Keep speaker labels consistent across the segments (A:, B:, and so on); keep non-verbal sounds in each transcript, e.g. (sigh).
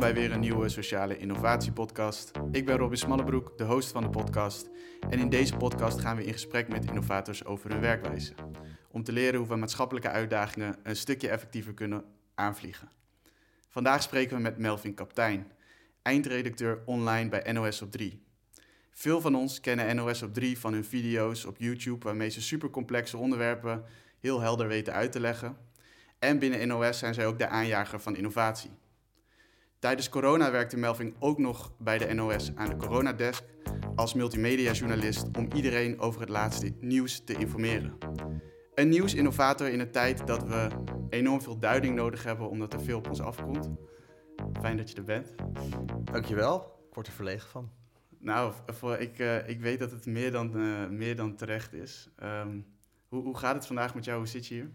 A: Bij weer een nieuwe sociale innovatiepodcast. Ik ben Robin Smallebroek, de host van de podcast. En in deze podcast gaan we in gesprek met innovators over hun werkwijze. Om te leren hoe we maatschappelijke uitdagingen een stukje effectiever kunnen aanvliegen. Vandaag spreken we met Melvin Kaptein, eindredacteur online bij NOS op 3. Veel van ons kennen NOS op 3 van hun video's op YouTube, waarmee ze supercomplexe onderwerpen heel helder weten uit te leggen. En binnen NOS zijn zij ook de aanjager van innovatie. Tijdens corona werkte Melvin ook nog bij de NOS aan de coronadesk als multimedia-journalist om iedereen over het laatste nieuws te informeren. Een nieuwsinnovator in een tijd dat we enorm veel duiding nodig hebben omdat er veel op ons afkomt. Fijn dat je er bent.
B: Dankjewel, ik word er verlegen van.
A: Nou, voor, ik, uh, ik weet dat het meer dan, uh, meer dan terecht is. Um, hoe, hoe gaat het vandaag met jou? Hoe zit je hier?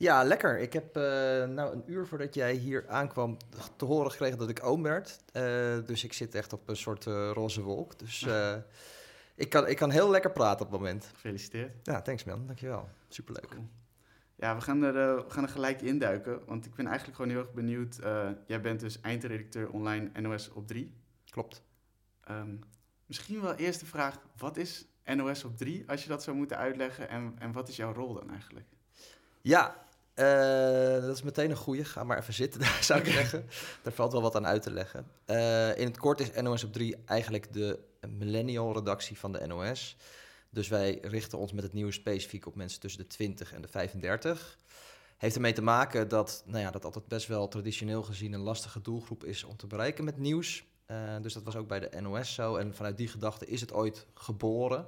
B: Ja, lekker. Ik heb uh, nou een uur voordat jij hier aankwam te horen gekregen dat ik oom werd. Uh, dus ik zit echt op een soort uh, roze wolk. Dus ik, kan, ik kan heel lekker praten op het moment.
A: Gefeliciteerd.
B: Ja, thanks man. Dankjewel. Superleuk. Cool.
A: Ja, we gaan, er, we gaan er gelijk induiken. Want ik ben eigenlijk gewoon heel erg benieuwd. jij bent dus eindredacteur online NOS op 3.
B: Klopt.
A: Um, misschien wel eerst de vraag, wat is NOS op 3 als je dat zou moeten uitleggen? En, en wat is jouw rol dan eigenlijk?
B: Ja, uh, dat is meteen een goeie. Ga maar even zitten, daar (laughs) zou ik zeggen. Daar valt wel wat aan uit te leggen. Uh, in het kort is NOS op 3 eigenlijk de millennial-redactie van de NOS. Dus wij richten ons met het nieuws specifiek op mensen tussen de 20 en de 35. Heeft ermee te maken dat, nou ja, dat altijd best wel traditioneel gezien een lastige doelgroep is om te bereiken met nieuws. Uh, dus dat was ook bij de NOS zo. En vanuit die gedachte is het ooit geboren.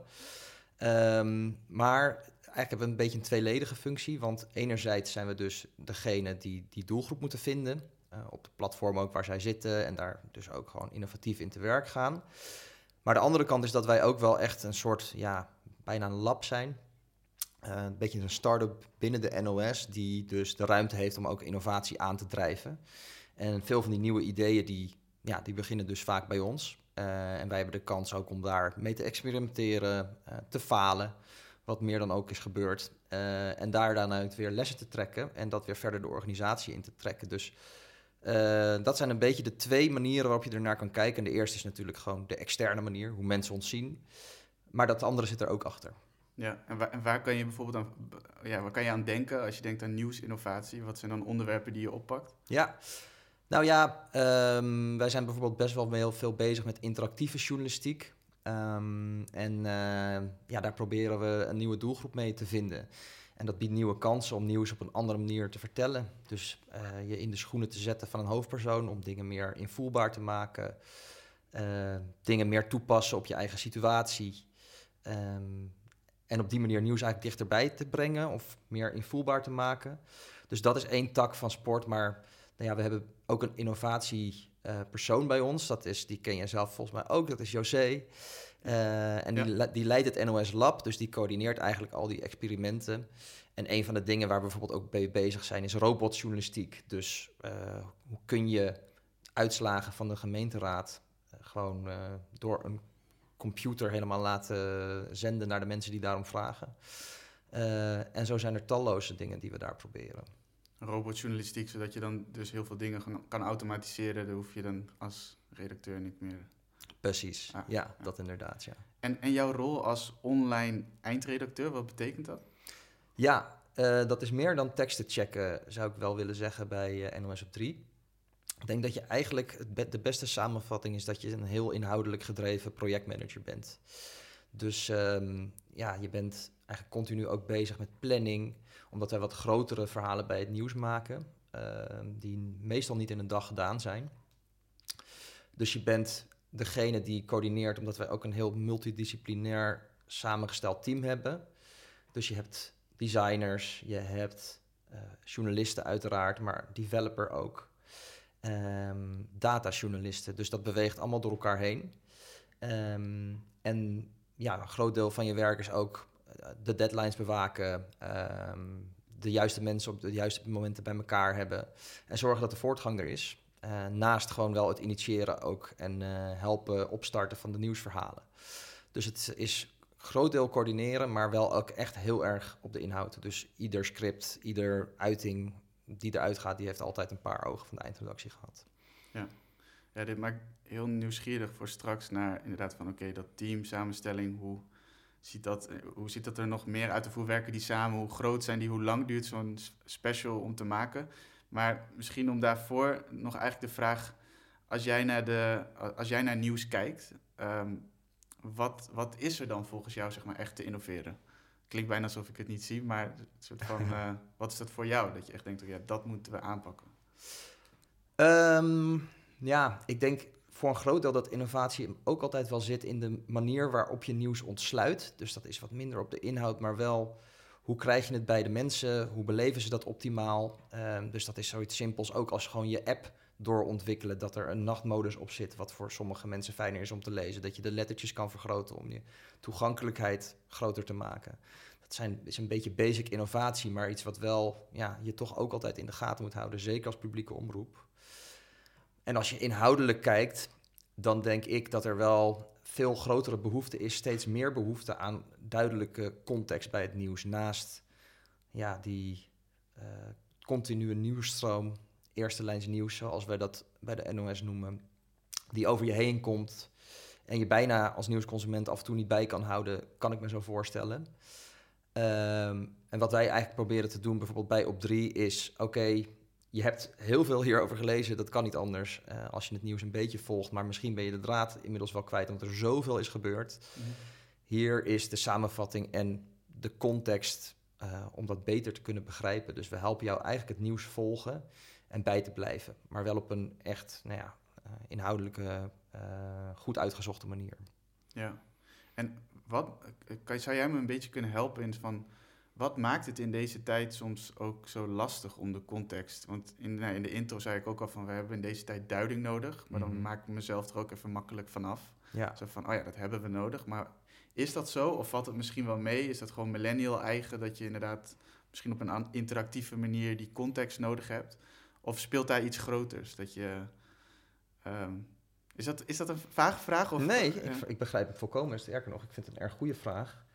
B: Um, maar eigenlijk hebben we een beetje een tweeledige functie. Want enerzijds zijn we dus degene die die doelgroep moeten vinden. Uh, op de platform ook waar zij zitten. En daar dus ook gewoon innovatief in te werk gaan. Maar de andere kant is dat wij ook wel echt een soort, ja, bijna een lab zijn. Uh, een beetje een start-up binnen de NOS, die dus de ruimte heeft om ook innovatie aan te drijven. En veel van die nieuwe ideeën, die, ja, die beginnen dus vaak bij ons. Uh, en wij hebben de kans ook om daar mee te experimenteren, te falen wat meer dan ook is gebeurd. Uh, en daar daaruit weer lessen te trekken en dat weer verder de organisatie in te trekken. Dus uh, dat zijn een beetje de twee manieren waarop je ernaar kan kijken. En de eerste is natuurlijk gewoon de externe manier, hoe mensen ons zien. Maar dat andere zit er ook achter.
A: Ja, en waar, en waar kan je bijvoorbeeld aan, ja, waar kan je aan denken als je denkt aan nieuwsinnovatie? Wat zijn dan onderwerpen die je oppakt?
B: Ja, nou ja, um, wij zijn bijvoorbeeld best wel heel veel bezig met interactieve journalistiek. Um, en uh, ja, daar proberen we een nieuwe doelgroep mee te vinden. En dat biedt nieuwe kansen om nieuws op een andere manier te vertellen. Dus uh, je in de schoenen te zetten van een hoofdpersoon om dingen meer invoelbaar te maken. Uh, dingen meer toepassen op je eigen situatie. Um, en op die manier nieuws eigenlijk dichterbij te brengen of meer invoelbaar te maken. Dus dat is één tak van sport. Maar nou ja, we hebben ook een innovatie uh, persoon bij ons. Dat is, die ken je zelf volgens mij ook, dat is José. Uh, en ja. die, die leidt het NOS Lab, dus die coördineert eigenlijk al die experimenten. En een van de dingen waar we bijvoorbeeld ook mee bezig zijn, is robotjournalistiek. Dus uh, hoe kun je uitslagen van de gemeenteraad gewoon door een computer helemaal laten zenden naar de mensen die daarom vragen. en zo zijn er talloze dingen die we daar proberen
A: robotjournalistiek, zodat je dan dus heel veel dingen kan automatiseren. Daar hoef je dan als redacteur niet meer.
B: Precies, ah, ja, ja, dat inderdaad, ja.
A: En, en jouw rol als online eindredacteur, wat betekent dat?
B: Ja, uh, dat is meer dan teksten checken, zou ik wel willen zeggen, bij uh, NOS op 3. Ik denk dat je eigenlijk, be de beste samenvatting is dat je een heel inhoudelijk gedreven projectmanager bent. Dus um, ja, je bent eigenlijk continu ook bezig met planning, omdat wij wat grotere verhalen bij het nieuws maken, uh, die meestal niet in een dag gedaan zijn. Dus je bent degene die coördineert, omdat wij ook een heel multidisciplinair samengesteld team hebben. Dus je hebt designers, je hebt uh, journalisten uiteraard, maar developer ook. Um, datajournalisten, dus dat beweegt allemaal door elkaar heen. Um, en ja, een groot deel van je werk is ook eh, de deadlines bewaken, um, de juiste mensen op de juiste momenten bij elkaar hebben en zorgen dat de voortgang er is. Uh, naast gewoon wel het initiëren ook en uh, helpen opstarten van de nieuwsverhalen. Dus het is groot deel coördineren, maar wel ook echt heel erg op de inhoud. Dus ieder script, ieder uiting die eruit gaat, die heeft altijd een paar ogen van de eindredactie gehad.
A: Ja, dit maakt heel nieuwsgierig voor straks naar inderdaad van oké, dat team, samenstelling, hoe ziet, dat, eh, hoe ziet dat er nog meer uit of hoe werken die samen, hoe groot zijn die, hoe lang duurt zo'n special om te maken. Maar misschien om daarvoor nog eigenlijk de vraag, als jij naar, de, als jij naar nieuws kijkt, ehm, wat, wat is er dan volgens jou zeg maar, echt te innoveren? Klinkt bijna alsof ik het niet zie, maar soort van, uh, (laughs) wat is dat voor jou? Dat je echt denkt, ja, dat moeten we aanpakken.
B: Um, ja, ik denk voor een groot deel dat innovatie ook altijd wel zit in de manier waarop je nieuws ontsluit. Dus dat is wat minder op de inhoud, maar wel hoe krijg je het bij de mensen? Hoe beleven ze dat optimaal? Um, dus dat is zoiets simpels ook als gewoon je app doorontwikkelen. Dat er een nachtmodus op zit, wat voor sommige mensen fijner is om te lezen. Dat je de lettertjes kan vergroten om je toegankelijkheid groter te maken. Dat zijn, is een beetje basic innovatie, maar iets wat wel ja, je toch ook altijd in de gaten moet houden. Zeker als publieke omroep. En als je inhoudelijk kijkt, dan denk ik dat er wel veel grotere behoefte is, steeds meer behoefte aan duidelijke context bij het nieuws. Naast ja, die uh, continue nieuwsstroom, eerste lijns nieuws, zoals wij dat bij de NOS noemen, die over je heen komt en je bijna als nieuwsconsument af en toe niet bij kan houden, kan ik me zo voorstellen. Um, en wat wij eigenlijk proberen te doen, bijvoorbeeld bij op 3, is: oké, je hebt heel veel hierover gelezen, dat kan niet anders uh, als je het nieuws een beetje volgt. Maar misschien ben je de draad inmiddels wel kwijt, omdat er zoveel is gebeurd. Mm -hmm. Hier is de samenvatting en de context uh, om dat beter te kunnen begrijpen. Dus we helpen jou eigenlijk het nieuws volgen en bij te blijven. Maar wel op een echt nou ja, uh, inhoudelijke, goed uitgezochte manier.
A: Ja, en wat, kan, zou jij me een beetje kunnen helpen in van wat maakt het in deze tijd soms ook zo lastig om de context? Want in, nou, in de intro zei ik ook al van we hebben in deze tijd duiding nodig. Maar dan
B: Mhm.
A: maak ik mezelf er ook even makkelijk vanaf.
B: Ja.
A: Zo van, oh ja, dat hebben we nodig. Maar is dat zo? Of valt het misschien wel mee? Is dat gewoon millennial eigen dat je inderdaad misschien op een interactieve manier die context nodig hebt? Of speelt daar iets groters? Dat je. ehm, is, dat, is dat een vage vraag? Of,
B: nee, ik, ik begrijp het volkomen. Sterker nog, ik vind het een erg goede vraag.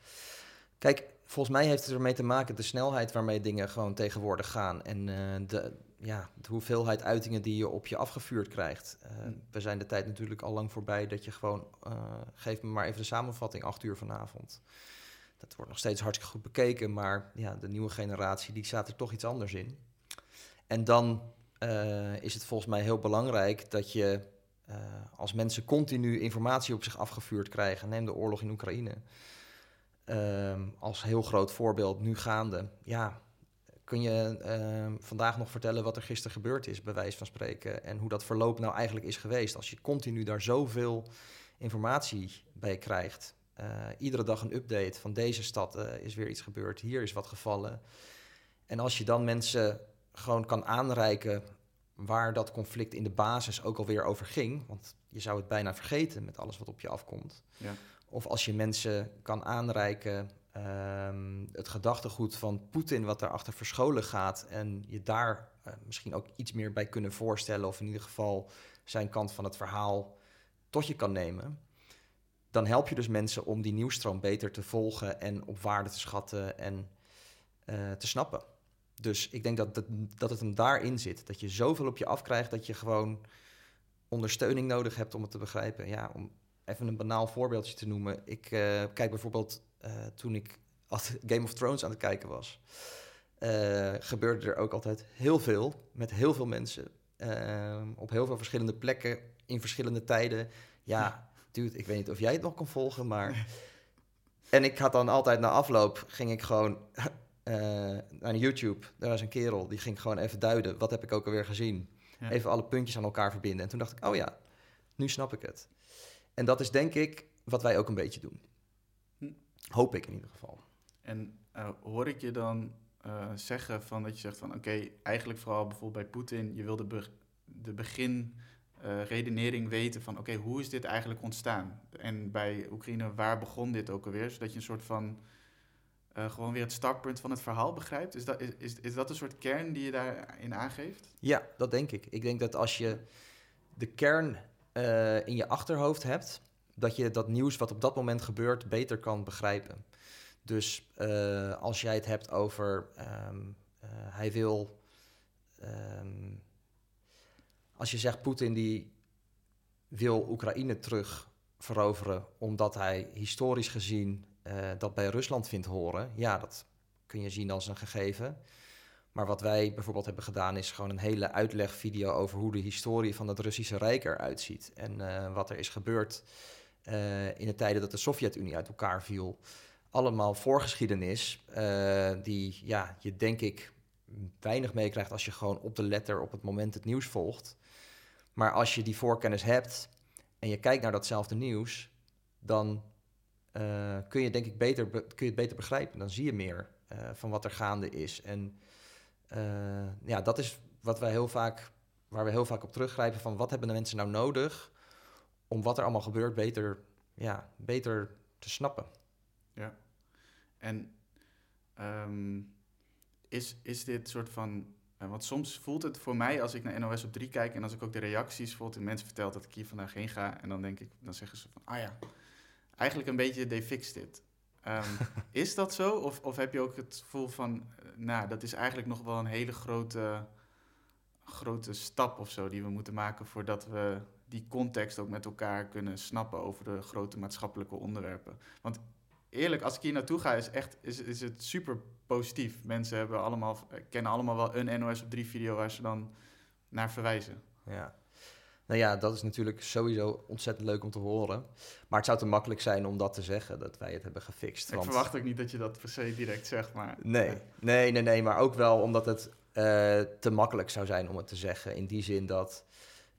B: Kijk, volgens mij heeft het ermee te maken de snelheid waarmee dingen gewoon tegenwoordig gaan. En eh, de, ja, de hoeveelheid uitingen die je op je afgevuurd krijgt. Eh,
A: Hm.
B: We zijn de tijd natuurlijk al lang voorbij dat je gewoon... eh, geef me maar even de samenvatting, acht uur vanavond. Dat wordt nog steeds hartstikke goed bekeken, maar ja, de nieuwe generatie die staat er toch iets anders in. En dan is het volgens mij heel belangrijk dat je als mensen continu informatie op zich afgevuurd krijgen, neem de oorlog in Oekraïne ehm, als heel groot voorbeeld, nu gaande. Ja, kun je ehm, vandaag nog vertellen wat er gisteren gebeurd is, bij wijze van spreken, en hoe dat verloop nou eigenlijk is geweest? Als je continu daar zoveel informatie bij krijgt, eh, iedere dag een update van deze stad eh, is weer iets gebeurd, hier is wat gevallen. En als je dan mensen gewoon kan aanreiken waar dat conflict in de basis ook alweer over ging, want je zou het bijna vergeten met alles wat op je afkomt.
A: Ja.
B: Of als je mensen kan aanreiken ehm, het gedachtegoed van Poetin wat daarachter verscholen gaat en je daar eh, misschien ook iets meer bij kunnen voorstellen of in ieder geval zijn kant van het verhaal tot je kan nemen, dan help je dus mensen om die nieuwstroom beter te volgen en op waarde te schatten en eh, te snappen. Dus ik denk dat, dat, dat het hem daarin zit. Dat je zoveel op je afkrijgt dat je gewoon ondersteuning nodig hebt om het te begrijpen. Ja, om even een banaal voorbeeldje te noemen. Ik eh, kijk bijvoorbeeld eh, toen ik (laughs) Game of Thrones aan het kijken was. eh, gebeurde er ook altijd heel veel met heel veel mensen. op heel veel verschillende plekken in verschillende tijden. Ja, dude, ik weet niet of jij het nog kan volgen, maar... (laughs) En ik had dan altijd na afloop, ging ik gewoon (laughs) naar YouTube. Daar was een kerel, die ging gewoon even duiden. Wat heb ik ook alweer gezien?
A: Ja.
B: Even alle puntjes aan elkaar verbinden. En toen dacht ik, oh ja, nu snap ik het. En dat is denk ik wat wij ook een beetje doen.
A: Hm.
B: Hoop ik in ieder geval.
A: En eh, hoor ik je dan eh, zeggen van dat je zegt van oké, eigenlijk vooral bijvoorbeeld bij Poetin, je wil de, be- de begin eh, weten van oké, hoe is dit eigenlijk ontstaan? En bij Oekraïne, waar begon dit ook alweer? Zodat je een soort van gewoon weer het startpunt van het verhaal begrijpt. Is dat, is, is, is dat een soort kern die je daarin aangeeft?
B: Ja, dat denk ik. Ik denk dat als je de kern eh, in je achterhoofd hebt, dat je dat nieuws wat op dat moment gebeurt beter kan begrijpen. Dus eh, als jij het hebt over ehm, eh, hij wil. ehm, als je zegt Poetin die wil Oekraïne terug veroveren omdat hij historisch gezien dat bij Rusland vindt horen, ja, dat kun je zien als een gegeven. Maar wat wij bijvoorbeeld hebben gedaan is gewoon een hele uitlegvideo over hoe de historie van het Russische Rijk eruit ziet en uh, wat er is gebeurd uh, in de tijden dat de Sovjet-Unie uit elkaar viel. Allemaal voorgeschiedenis die ja, je denk ik weinig meekrijgt als je gewoon op de letter op het moment het nieuws volgt. Maar als je die voorkennis hebt en je kijkt naar datzelfde nieuws, dan kun je denk ik beter, kun je het beter begrijpen. Dan zie je meer van wat er gaande is. En ja, dat is wat wij heel vaak, waar we heel vaak op teruggrijpen van wat hebben de mensen nou nodig om wat er allemaal gebeurt beter, ja, beter te snappen.
A: Ja, en um, is, is dit soort van uh, want soms voelt het voor mij, als ik naar NOS op 3 kijk en als ik ook de reacties bijvoorbeeld mensen vertel dat ik hier vandaag heen ga, en dan denk ik, dan zeggen ze van, ah ja, eigenlijk een beetje they fixed it. Um, (laughs) is dat zo? Of, of heb je ook het gevoel van, uh, nou, dat is eigenlijk nog wel een hele grote, grote stap of zo die we moeten maken voordat we die context ook met elkaar kunnen snappen over de grote maatschappelijke onderwerpen. Want eerlijk, als ik hier naartoe ga, is, echt, is, is het super positief. Mensen hebben allemaal, kennen allemaal wel een NOS op 3 video waar ze dan naar verwijzen.
B: Ja. Nou ja, dat is natuurlijk sowieso ontzettend leuk om te horen. Maar het zou te makkelijk zijn om dat te zeggen, dat wij het hebben gefixt.
A: Ik want... verwacht ook niet dat je dat per se direct zegt, maar...
B: Nee, nee, nee, nee, maar ook wel omdat het uh, te makkelijk zou zijn om het te zeggen. In die zin dat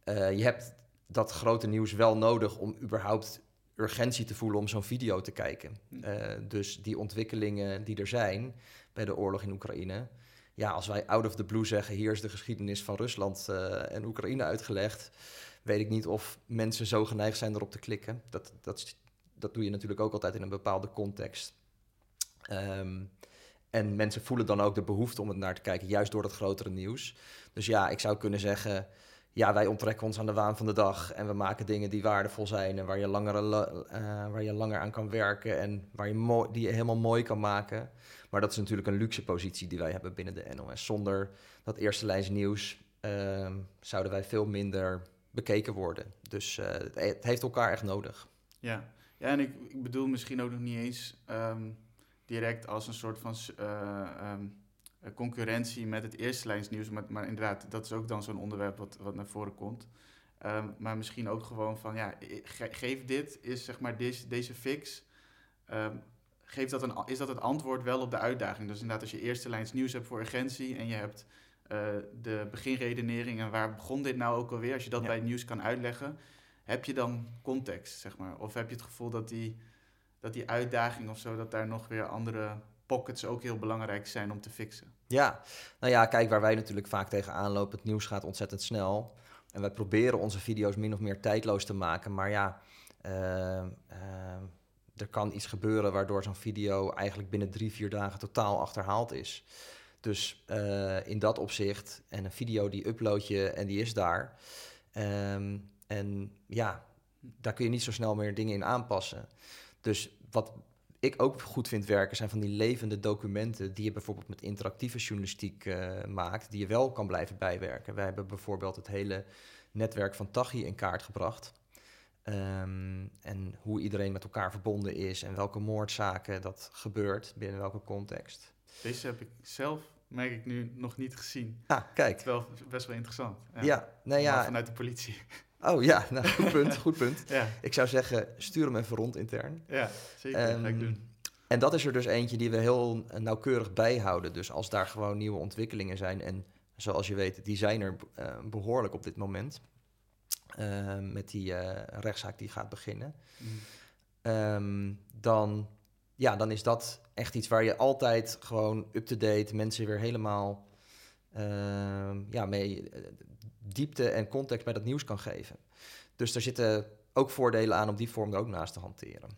B: uh, je hebt dat grote nieuws wel nodig om überhaupt urgentie te voelen om zo'n video te kijken. Uh, dus die ontwikkelingen die er zijn bij de oorlog in Oekraïne. Ja, als wij out of the blue zeggen: hier is de geschiedenis van Rusland uh, en Oekraïne uitgelegd. Weet ik niet of mensen zo geneigd zijn erop te klikken. Dat, dat, dat doe je natuurlijk ook altijd in een bepaalde context. Um, en mensen voelen dan ook de behoefte om het naar te kijken, juist door dat grotere nieuws. Dus ja, ik zou kunnen zeggen ja, wij onttrekken ons aan de waan van de dag en we maken dingen die waardevol zijn en waar je langer, uh, waar je langer aan kan werken en waar je die je helemaal mooi kan maken. Maar dat is natuurlijk een luxe positie die wij hebben binnen de NOS. Zonder dat eerste lijns nieuws uh, zouden wij veel minder bekeken worden. Dus uh, het heeft elkaar echt nodig.
A: Ja, ja en ik, ik bedoel misschien ook nog niet eens um, direct als een soort van... Eh, concurrentie met het eerste lijnsnieuws. Maar, maar inderdaad, dat is ook dan zo'n onderwerp wat, wat naar voren komt. Maar misschien ook gewoon van, ja, geef dit, is zeg maar deze, deze fix. Geeft dat een, is dat het antwoord wel op de uitdaging? Dus inderdaad, als je eerste lijns nieuws hebt voor urgentie en je hebt uh, de beginredenering en waar begon dit nou ook alweer, als je dat ja. bij het nieuws kan uitleggen, heb je dan context, zeg maar? Of heb je het gevoel dat die, dat die uitdaging of zo, dat daar nog weer andere pockets ook heel belangrijk zijn om te fixen.
B: Ja, nou ja, kijk waar wij natuurlijk vaak tegenaan lopen. Het nieuws gaat ontzettend snel. En wij proberen onze video's min of meer tijdloos te maken. Maar ja, uh, uh, er kan iets gebeuren waardoor zo'n video eigenlijk binnen drie, vier dagen totaal achterhaald is. Dus uh, in dat opzicht, en een video die upload je en die is daar. Um, en ja, daar kun je niet zo snel meer dingen in aanpassen. Dus wat ik ook goed vind werken zijn van die levende documenten die je bijvoorbeeld met interactieve journalistiek uh, maakt, die je wel kan blijven bijwerken. Wij hebben bijvoorbeeld het hele netwerk van Tachi in kaart gebracht. Um, en hoe iedereen met elkaar verbonden is en welke moordzaken dat gebeurt, binnen welke context.
A: Deze heb ik zelf, merk ik nu, nog niet gezien.
B: Ah, kijk.
A: Terwijl best wel interessant.
B: Ja, ja ja.
A: vanuit de politie.
B: Oh ja, (laughs) nou, goed punt, goed punt. ja. Ik zou zeggen, stuur hem even rond intern.
A: Ja, zeker, um, ga ik doen.
B: En dat is er dus eentje die we heel nauwkeurig bijhouden. Dus als daar gewoon nieuwe ontwikkelingen zijn, en zoals je weet, die zijn er uh, behoorlijk op dit moment. Uh, met die uh, rechtszaak die gaat beginnen. Mm. Um, dan, ja, dan is dat echt iets waar je altijd gewoon up-to-date mensen weer helemaal ehm, ja, mee diepte en context bij dat nieuws kan geven. Dus er zitten ook voordelen aan om die vorm er ook naast te hanteren.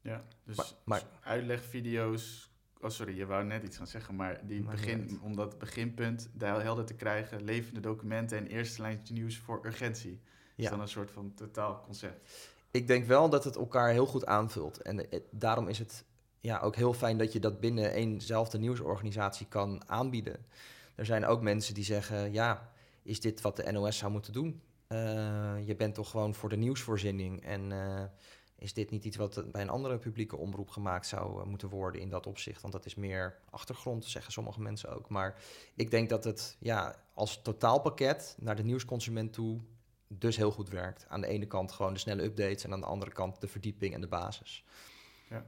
A: Ja, dus maar, maar uitlegvideo's. Oh, sorry, je wou net iets gaan zeggen, maar die begin, om dat beginpunt daar helder te krijgen, levende documenten en eerste lijntje nieuws voor urgentie. Ja. Is dan een soort van totaal concept.
B: Ik denk wel dat het elkaar heel goed aanvult. En het, daarom is het ja, ook heel fijn dat je dat binnen eenzelfde nieuwsorganisatie kan aanbieden. Er zijn ook mensen die zeggen, ja, is dit wat de NOS zou moeten doen? Eh, je bent toch gewoon voor de nieuwsvoorziening en eh, is dit niet iets wat bij een andere publieke omroep gemaakt zou moeten worden in dat opzicht? Want dat is meer achtergrond, zeggen sommige mensen ook. Maar ik denk dat het ja, als totaalpakket naar de nieuwsconsument toe dus heel goed werkt. Aan de ene kant gewoon de snelle updates en aan de andere kant de verdieping en de basis.
A: Ja,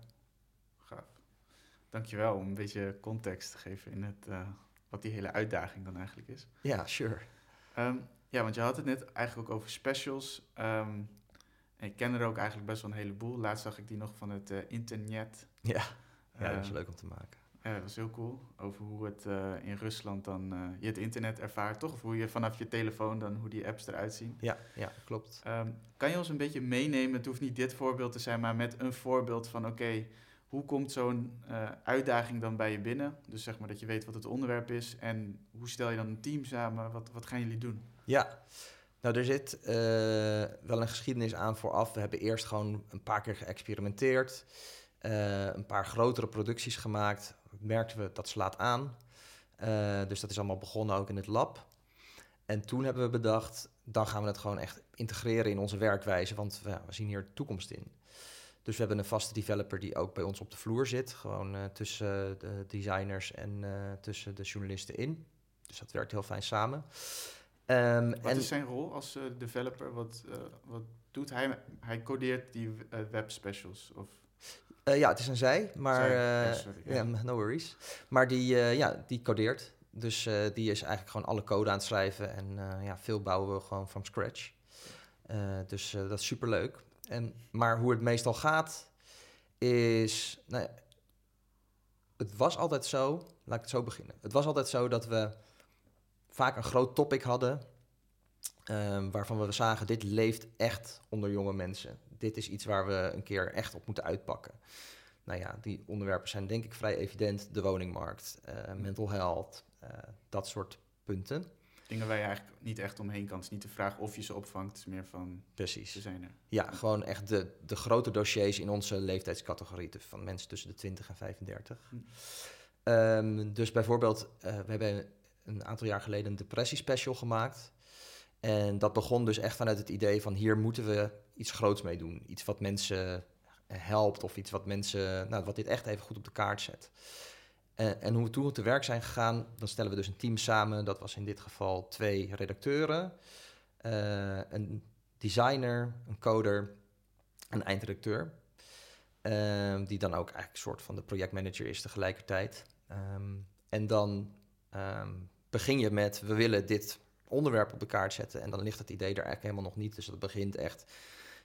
A: gaaf. Dankjewel om een beetje context te geven in het, uh, wat die hele uitdaging dan eigenlijk is.
B: Ja, sure.
A: Um, ja, want je had het net eigenlijk ook over specials. Um, en ik ken er ook eigenlijk best wel een heleboel. Laatst zag ik die nog van het uh, internet.
B: Ja, ja dat is leuk om te maken.
A: Ja, dat was heel cool. Over hoe het uh, in Rusland dan uh, je het internet ervaart, toch? Of hoe je vanaf je telefoon dan hoe die apps eruit zien.
B: Ja, ja klopt.
A: Um, kan je ons een beetje meenemen? Het hoeft niet dit voorbeeld te zijn, maar met een voorbeeld van oké, hoe komt zo'n uh, uitdaging dan bij je binnen? Dus zeg maar dat je weet wat het onderwerp is en hoe stel je dan een team samen? Wat, wat gaan jullie doen?
B: Ja, nou er zit wel een geschiedenis aan vooraf. We hebben eerst gewoon een paar keer geëxperimenteerd. een paar grotere producties gemaakt merkten we dat slaat aan. Uh, dus dat is allemaal begonnen ook in het lab. En toen hebben we bedacht, dan gaan we het gewoon echt integreren in onze werkwijze, want we, zien hier toekomst in. Dus we hebben een vaste developer die ook bij ons op de vloer zit, gewoon tussen de designers en tussen de journalisten in. Dus dat werkt heel fijn samen.
A: Um, wat en, is zijn rol als developer? Wat, wat doet hij? Hij codeert die webspecials? Of?
B: Uh, ja, het is een zij, maar zij. Uh, sorry, ja. yeah, no worries. Maar die, uh, ja, die codeert. Dus die is eigenlijk gewoon alle code aan het schrijven. En ja, veel bouwen we gewoon from scratch. dus dat is super leuk. En, maar hoe het meestal gaat, is. Nou het was altijd zo, laat ik het zo beginnen. Het was altijd zo dat we vaak een groot topic hadden. Um, waarvan we zagen, dit leeft echt onder jonge mensen dit is iets waar we een keer echt op moeten uitpakken. Nou ja, die onderwerpen zijn denk ik vrij evident. De woningmarkt, uh, mental health, uh, dat soort punten.
A: Dingen waar je eigenlijk niet echt omheen kan. Het is niet de vraag of je ze opvangt, het is meer van...
B: Precies.
A: Ze zijn er.
B: Ja, gewoon echt de, de grote dossiers in onze leeftijdscategorie. Van mensen tussen de 20 en 35. Hm. Um, dus bijvoorbeeld, uh, we hebben een aantal jaar geleden een depressiespecial gemaakt. En dat begon dus echt vanuit het idee van hier moeten we iets groots mee doen. Iets wat mensen helpt of iets wat mensen, nou, wat dit echt even goed op de kaart zet. En, en hoe we toen te werk zijn gegaan, dan stellen we dus een team samen. Dat was in dit geval twee redacteuren, uh, een designer, een coder, een eindredacteur. Uh, die dan ook eigenlijk een soort van de projectmanager is tegelijkertijd. Um, en dan um, begin je met, we willen dit onderwerp op de kaart zetten. En dan ligt het idee er eigenlijk helemaal nog niet. Dus dat begint echt,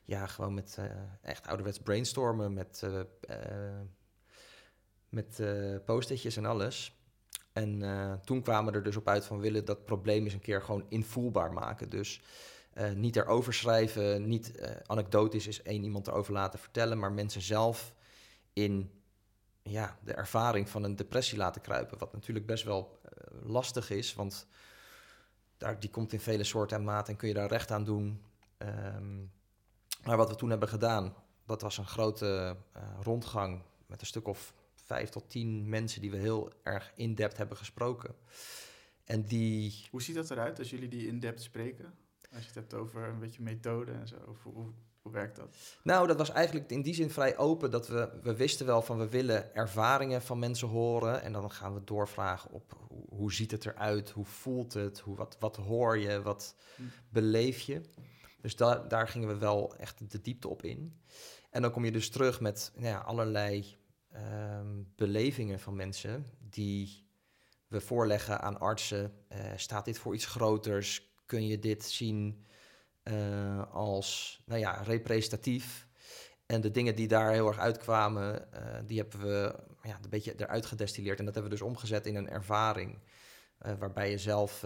B: ja, gewoon met uh, echt ouderwets brainstormen, met, uh, met post-itjes en alles. En toen kwamen we er dus op uit van willen dat probleem eens een keer gewoon invoelbaar maken. Dus niet erover schrijven, niet anekdotisch is één iemand erover laten vertellen, maar mensen zelf in ja, de ervaring van een depressie laten kruipen. Wat natuurlijk best wel lastig is, want daar, die komt in vele soorten en maten en kun je daar recht aan doen. Um, maar wat we toen hebben gedaan, dat was een grote uh, rondgang met een stuk of vijf tot tien mensen die we heel erg in-depth hebben gesproken. En die...
A: Hoe ziet dat eruit als jullie die in-depth spreken? Als je het hebt over een beetje methode en zo. Hoe werkt dat?
B: Nou, dat was eigenlijk in die zin vrij open. Dat we, we wisten wel van we willen ervaringen van mensen horen. En dan gaan we doorvragen op hoe, hoe ziet het eruit? Hoe voelt het? Hoe, wat, wat hoor je? Wat hm. beleef je? Dus da daar gingen we wel echt de diepte op in. En dan kom je dus terug met nou ja, allerlei um, belevingen van mensen die we voorleggen aan artsen. Uh, staat dit voor iets groters? Kun je dit zien uh, als nou ja, representatief? En de dingen die daar heel erg uitkwamen, uh, die hebben we ja, een beetje eruit gedestilleerd. En dat hebben we dus omgezet in een ervaring. waarbij je zelf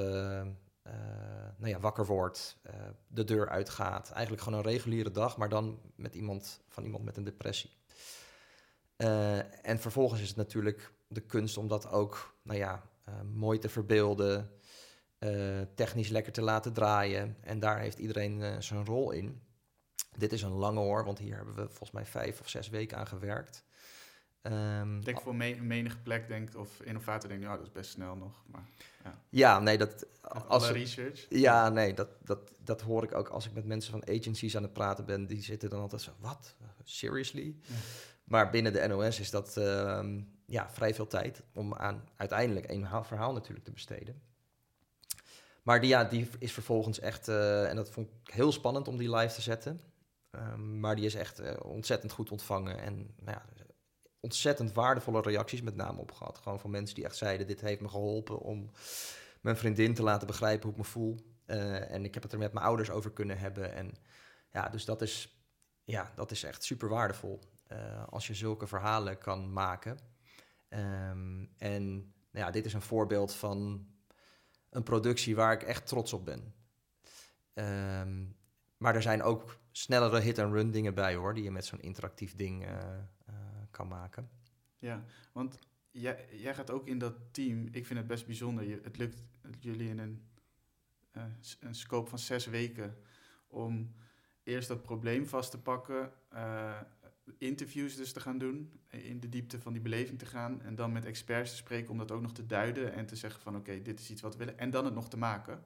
B: nou ja, wakker wordt, de deur uitgaat. Eigenlijk gewoon een reguliere dag, maar dan met iemand, van iemand met een depressie. En vervolgens is het natuurlijk de kunst om dat ook nou ja, mooi te verbeelden, technisch lekker te laten draaien. En daar heeft iedereen zijn rol in. Dit is een lange hoor, want hier hebben we volgens mij vijf of zes weken aan gewerkt. Ehm,
A: Ik denk voor me menige plek denkt, of innovator denkt, ja, dat is best snel nog. Maar
B: ja, nee, dat...
A: als research.
B: ja, nee, dat, dat, dat hoor ik ook als ik met mensen van agencies aan het praten ben. Die zitten dan altijd zo, wat? Seriously?
A: Ja.
B: Maar binnen de NOS is dat ehm, ja, vrij veel tijd om aan uiteindelijk één verhaal, verhaal natuurlijk te besteden. Maar die, ja, die is vervolgens echt, eh, en dat vond ik heel spannend om die live te zetten. Ehm, maar die is echt eh, ontzettend goed ontvangen en nou ja, ontzettend waardevolle reacties met name op gehad. Gewoon van mensen die echt zeiden, dit heeft me geholpen om mijn vriendin te laten begrijpen hoe ik me voel. Eh, en ik heb het er met mijn ouders over kunnen hebben. En ja, dus dat is, ja, dat is echt super waardevol als je zulke verhalen kan maken. Ehm, en nou ja, dit is een voorbeeld van een productie waar ik echt trots op ben. Ehm, maar er zijn ook snellere hit-and-run dingen bij hoor, die je met zo'n interactief ding eh, eh, kan maken.
A: Ja, want jij, jij gaat ook in dat team. Ik vind het best bijzonder. Je, het lukt jullie in een, eh, een scope van zes weken om eerst dat probleem vast te pakken, interviews dus te gaan doen, in de diepte van die beleving te gaan en dan met experts te spreken om dat ook nog te duiden en te zeggen van oké, dit is iets wat we willen en dan het nog te maken.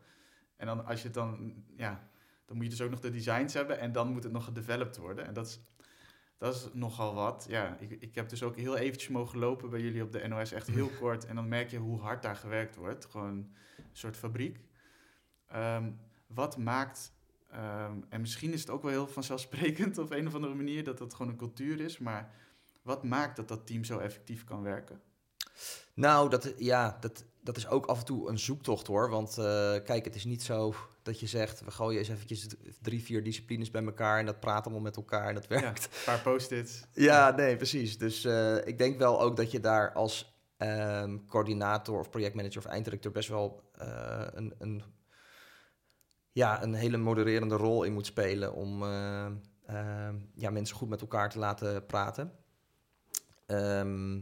A: En dan als je het dan, ja, dan moet je dus ook nog de designs hebben en dan moet het nog gedeveloped worden. En dat is, dat is nogal wat. Ja, ik, ik heb dus ook heel eventjes mogen lopen bij jullie op de NOS, echt heel (laughs) kort. En dan merk je hoe hard daar gewerkt wordt. Gewoon een soort fabriek. Ehm, wat maakt, ehm, en misschien is het ook wel heel vanzelfsprekend (laughs) op een of andere manier, dat dat gewoon een cultuur is. Maar wat maakt dat dat team zo effectief kan werken?
B: Nou, dat, ja, dat, dat is ook af en toe een zoektocht hoor. Want eh, kijk, het is niet zo dat je zegt, we gooien eens eventjes drie, vier disciplines bij elkaar en dat praat allemaal met elkaar en dat werkt.
A: Ja, een paar post-its.
B: Ja, nee, precies. Dus eh, ik denk wel ook dat je daar als ehm, coördinator of projectmanager of einddirecteur best wel eh, een, een, ja, een hele modererende rol in moet spelen om eh, ehm, ja, mensen goed met elkaar te laten praten. Ehm,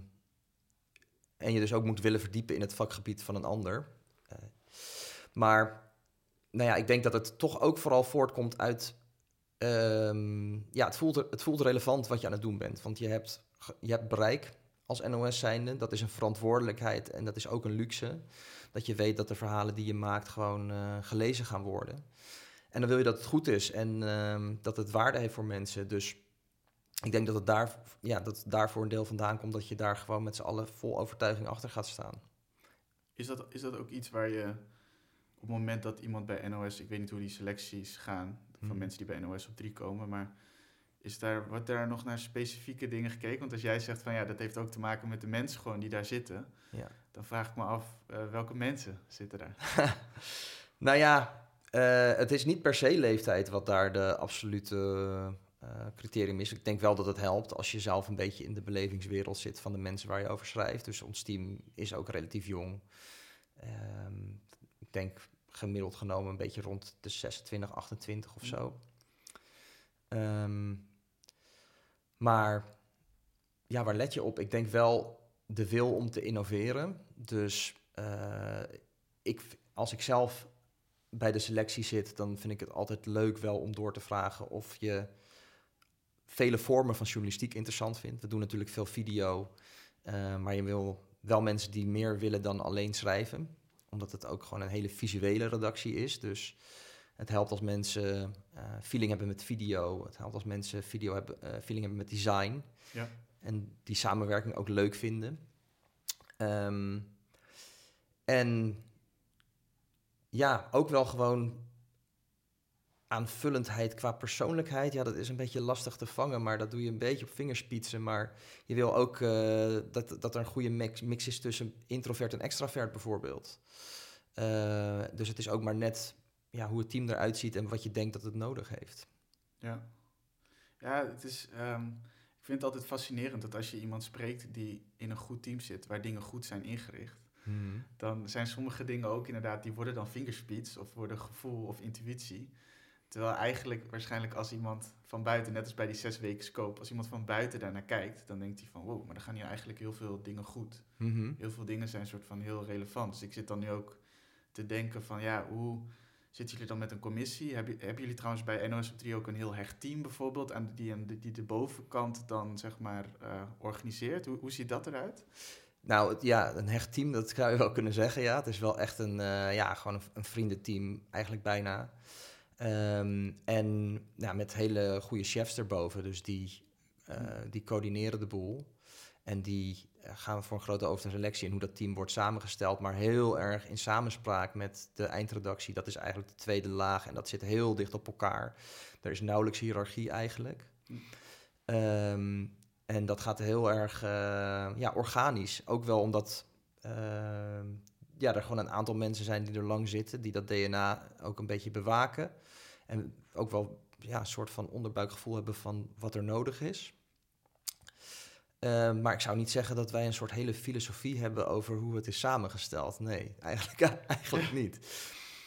B: en je dus ook moet willen verdiepen in het vakgebied van een ander. Eh, maar nou ja, ik denk dat het toch ook vooral voortkomt uit Ehm, ja, het voelt, het voelt relevant wat je aan het doen bent. Want je hebt, je hebt bereik als NOS zijnde. Dat is een verantwoordelijkheid en dat is ook een luxe. Dat je weet dat de verhalen die je maakt gewoon eh, gelezen gaan worden. En dan wil je dat het goed is en ehm, dat het waarde heeft voor mensen. Dus ik denk dat het, daar, ja, dat het daarvoor een deel vandaan komt... dat je daar gewoon met z'n allen vol overtuiging achter gaat staan.
A: Is dat, is dat ook iets waar je op het moment dat iemand bij NOS, ik weet niet hoe die selecties gaan van
B: Hmm.
A: mensen die bij NOS op drie komen, maar is daar, wordt daar nog naar specifieke dingen gekeken? Want als jij zegt van ja, dat heeft ook te maken met de mensen gewoon die daar zitten,
B: Ja.
A: Dan vraag ik me af eh, welke mensen zitten daar. (laughs)
B: Nou ja, eh, het is niet per se leeftijd wat daar de absolute eh, criterium is. Ik denk wel dat het helpt als je zelf een beetje in de belevingswereld zit van de mensen waar je over schrijft. Dus ons team is ook relatief jong. Ehm, ik denk gemiddeld genomen een beetje rond de 26, 28 of zo. Ehm, maar ja, waar let je op? Ik denk wel de wil om te innoveren. Dus eh, ik, als ik zelf bij de selectie zit, dan vind ik het altijd leuk wel om door te vragen of je vele vormen van journalistiek interessant vindt. We doen natuurlijk veel video, eh, maar je wil wel mensen die meer willen dan alleen schrijven, omdat het ook gewoon een hele visuele redactie is. Dus het helpt als mensen eh, feeling hebben met video. Het helpt als mensen video hebben, feeling hebben met design.
A: Ja.
B: En die samenwerking ook leuk vinden. Ehm, en ja, ook wel gewoon aanvullendheid qua persoonlijkheid. Ja, dat is een beetje lastig te vangen, maar dat doe je een beetje op vingerspitsen. Maar je wil ook eh, dat, dat er een goede mix, is tussen introvert en extravert bijvoorbeeld. Eh, dus het is ook maar net ja, hoe het team eruit ziet en wat je denkt dat het nodig heeft.
A: Ja, ja het is, ehm, ik vind het altijd fascinerend dat als je iemand spreekt die in een goed team zit, waar dingen goed zijn ingericht, dan zijn sommige dingen ook inderdaad, die worden dan fingerspeeds of worden gevoel of intuïtie. Terwijl eigenlijk waarschijnlijk als iemand van buiten, net als bij die zes weken scope, als iemand van buiten daarnaar kijkt, dan denkt hij van wow, maar dan gaan hier eigenlijk heel veel dingen goed.
B: Mhm.
A: Heel veel dingen zijn soort van heel relevant. Dus ik zit dan nu ook te denken van ja, hoe zitten jullie dan met een commissie? Heb je, hebben jullie trouwens bij NOS op 3 ook een heel hecht team bijvoorbeeld, aan die, die, die de bovenkant dan zeg maar uh, organiseert? Hoe, hoe ziet dat eruit?
B: Nou ja, een hecht team, dat zou je wel kunnen zeggen. Ja, het is wel echt een, uh, ja, gewoon een, vriendenteam, eigenlijk bijna. Um, en ja, met hele goede chefs erboven, dus die, uh, die coördineren de boel. En die gaan we voor een grote over selectie en hoe dat team wordt samengesteld, maar heel erg in samenspraak met de eindredactie. Dat is eigenlijk de tweede laag en dat zit heel dicht op elkaar. Er is nauwelijks hiërarchie eigenlijk. Um, en dat gaat heel erg uh, ja, organisch. Ook wel omdat uh, ja, er gewoon een aantal mensen zijn die er lang zitten, die dat DNA ook een beetje bewaken. En ook wel ja, een soort van onderbuikgevoel hebben van wat er nodig is. Uh, maar ik zou niet zeggen dat wij een soort hele filosofie hebben over hoe het is samengesteld. Nee, (laughs) eigenlijk, eigenlijk (laughs) niet.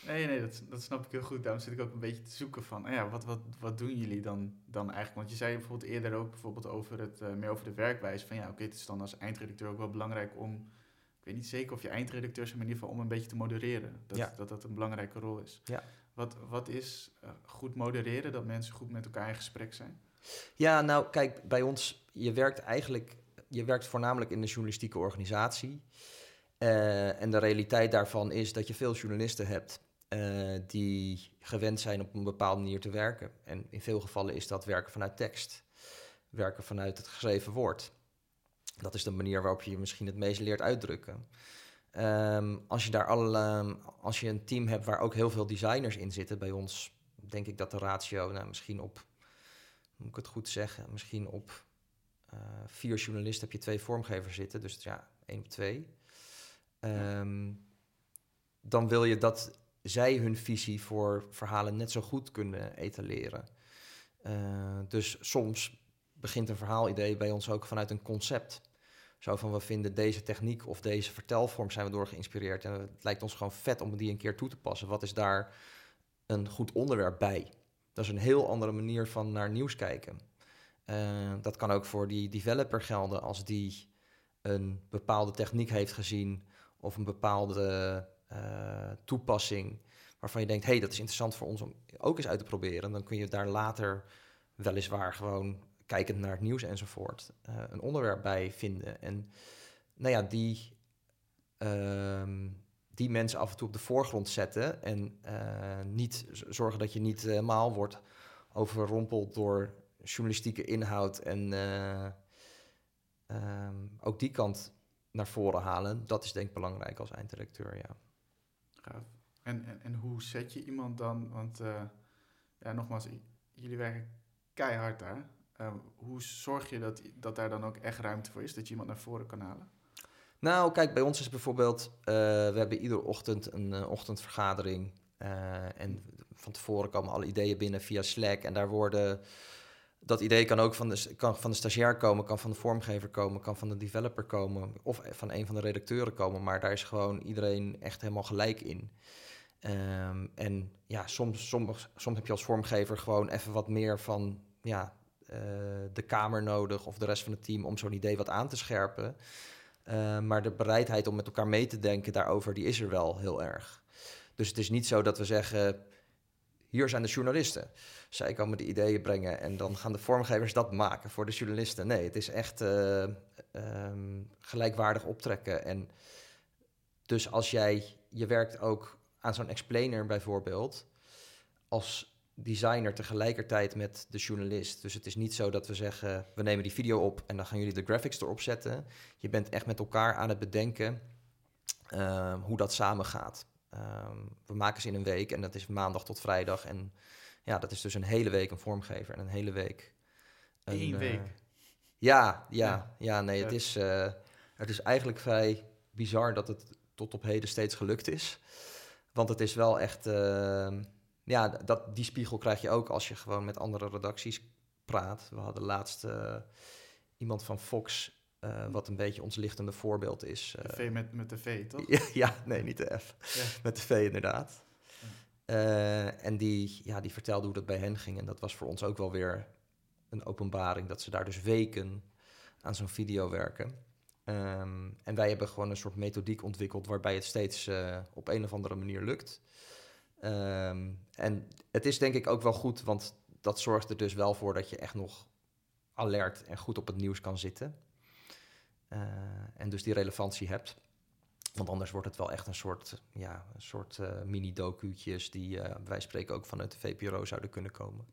A: Nee, nee, dat, dat snap ik heel goed. Daarom zit ik ook een beetje te zoeken van, oh ja, wat, wat, wat doen jullie dan, dan eigenlijk? Want je zei bijvoorbeeld eerder ook bijvoorbeeld over het, uh, meer over de werkwijze. Van ja, oké, het is dan als eindredacteur ook wel belangrijk om, ik weet niet zeker of je eindredacteur is, maar in ieder geval om een beetje te modereren. Dat ja. dat, dat een belangrijke rol is. Ja. Wat, wat is uh, goed modereren, dat mensen goed met elkaar in gesprek zijn?
B: Ja, nou kijk, bij ons, je werkt eigenlijk, je werkt voornamelijk in de journalistieke organisatie. Uh, en de realiteit daarvan is dat je veel journalisten hebt uh, die gewend zijn op een bepaalde manier te werken. En in veel gevallen is dat werken vanuit tekst, werken vanuit het geschreven woord. Dat is de manier waarop je je misschien het meest leert uitdrukken. Um, als je daar al, um, als je een team hebt waar ook heel veel designers in zitten, bij ons denk ik dat de ratio nou, misschien op, moet ik het goed zeggen, misschien op uh, vier journalisten heb je twee vormgevers zitten, dus ja, één op twee. Um, dan wil je dat zij hun visie voor verhalen net zo goed kunnen etaleren. Uh, dus soms begint een verhaalidee bij ons ook vanuit een concept. Zo van, we vinden deze techniek of deze vertelvorm zijn we door geïnspireerd. En het lijkt ons gewoon vet om die een keer toe te passen. Wat is daar een goed onderwerp bij? Dat is een heel andere manier van naar nieuws kijken. Uh, dat kan ook voor die developer gelden als die een bepaalde techniek heeft gezien of een bepaalde uh, toepassing waarvan je denkt, hey, dat is interessant voor ons om ook eens uit te proberen. Dan kun je daar later weliswaar gewoon kijkend naar het nieuws enzovoort uh, een onderwerp bij vinden. En nou ja, die, uh, die mensen af en toe op de voorgrond zetten en uh, niet zorgen dat je niet helemaal wordt overrompeld door journalistieke inhoud en ehm, ook die kant naar voren halen. Dat is denk ik belangrijk als eindredacteur, ja.
A: Gaaf. En, en, en hoe zet je iemand dan? Want ja, nogmaals, jullie werken keihard daar. Uh, hoe zorg je dat, dat daar dan ook echt ruimte voor is, dat je iemand naar voren kan halen?
B: Nou, kijk, bij ons is bijvoorbeeld, uh, we hebben iedere ochtend een ochtendvergadering. en van tevoren komen alle ideeën binnen via Slack. En daar worden dat idee kan ook van de, kan van de stagiair komen, kan van de vormgever komen, kan van de developer komen of van een van de redacteuren komen. Maar daar is gewoon iedereen echt helemaal gelijk in. Um, en ja, soms, soms, soms heb je als vormgever gewoon even wat meer van ja, de kamer nodig of de rest van het team om zo'n idee wat aan te scherpen. Uh, maar de bereidheid om met elkaar mee te denken daarover, die is er wel heel erg. Dus het is niet zo dat we zeggen, hier zijn de journalisten. Zij komen de ideeën brengen en dan gaan de vormgevers dat maken voor de journalisten. Nee, het is echt uh, um, gelijkwaardig optrekken. En dus als jij, je werkt ook aan zo'n explainer bijvoorbeeld, als designer tegelijkertijd met de journalist. Dus het is niet zo dat we zeggen, we nemen die video op en dan gaan jullie de graphics erop zetten. Je bent echt met elkaar aan het bedenken uh, hoe dat samen gaat. Um, we maken ze in een week en dat is maandag tot vrijdag. En ja, dat is dus een hele week een vormgever en een hele week.
A: Een, Eén week? Uh,
B: ja, ja, ja, nee, het is, uh, het is eigenlijk vrij bizar dat het tot op heden steeds gelukt is. Want het is wel echt, uh, ja, dat, die spiegel krijg je ook als je gewoon met andere redacties praat. We hadden laatst uh, iemand van Fox, uh, wat een beetje ons lichtende voorbeeld is.
A: de V met, met de V, toch?
B: ja, ja, nee, niet de F. Ja. Met de V inderdaad. En die, ja, die vertelde hoe dat bij hen ging. En dat was voor ons ook wel weer een openbaring. Dat ze daar dus weken aan zo'n video werken. Um, en wij hebben gewoon een soort methodiek ontwikkeld waarbij het steeds op een of andere manier lukt. Ehm, en het is denk ik ook wel goed, want dat zorgt er dus wel voor dat je echt nog alert en goed op het nieuws kan zitten. Eh, en dus die relevantie hebt. Want anders wordt het wel echt een soort, ja, een soort uh, mini-docu'tjes die uh, wij spreken ook vanuit de VPRO zouden kunnen komen.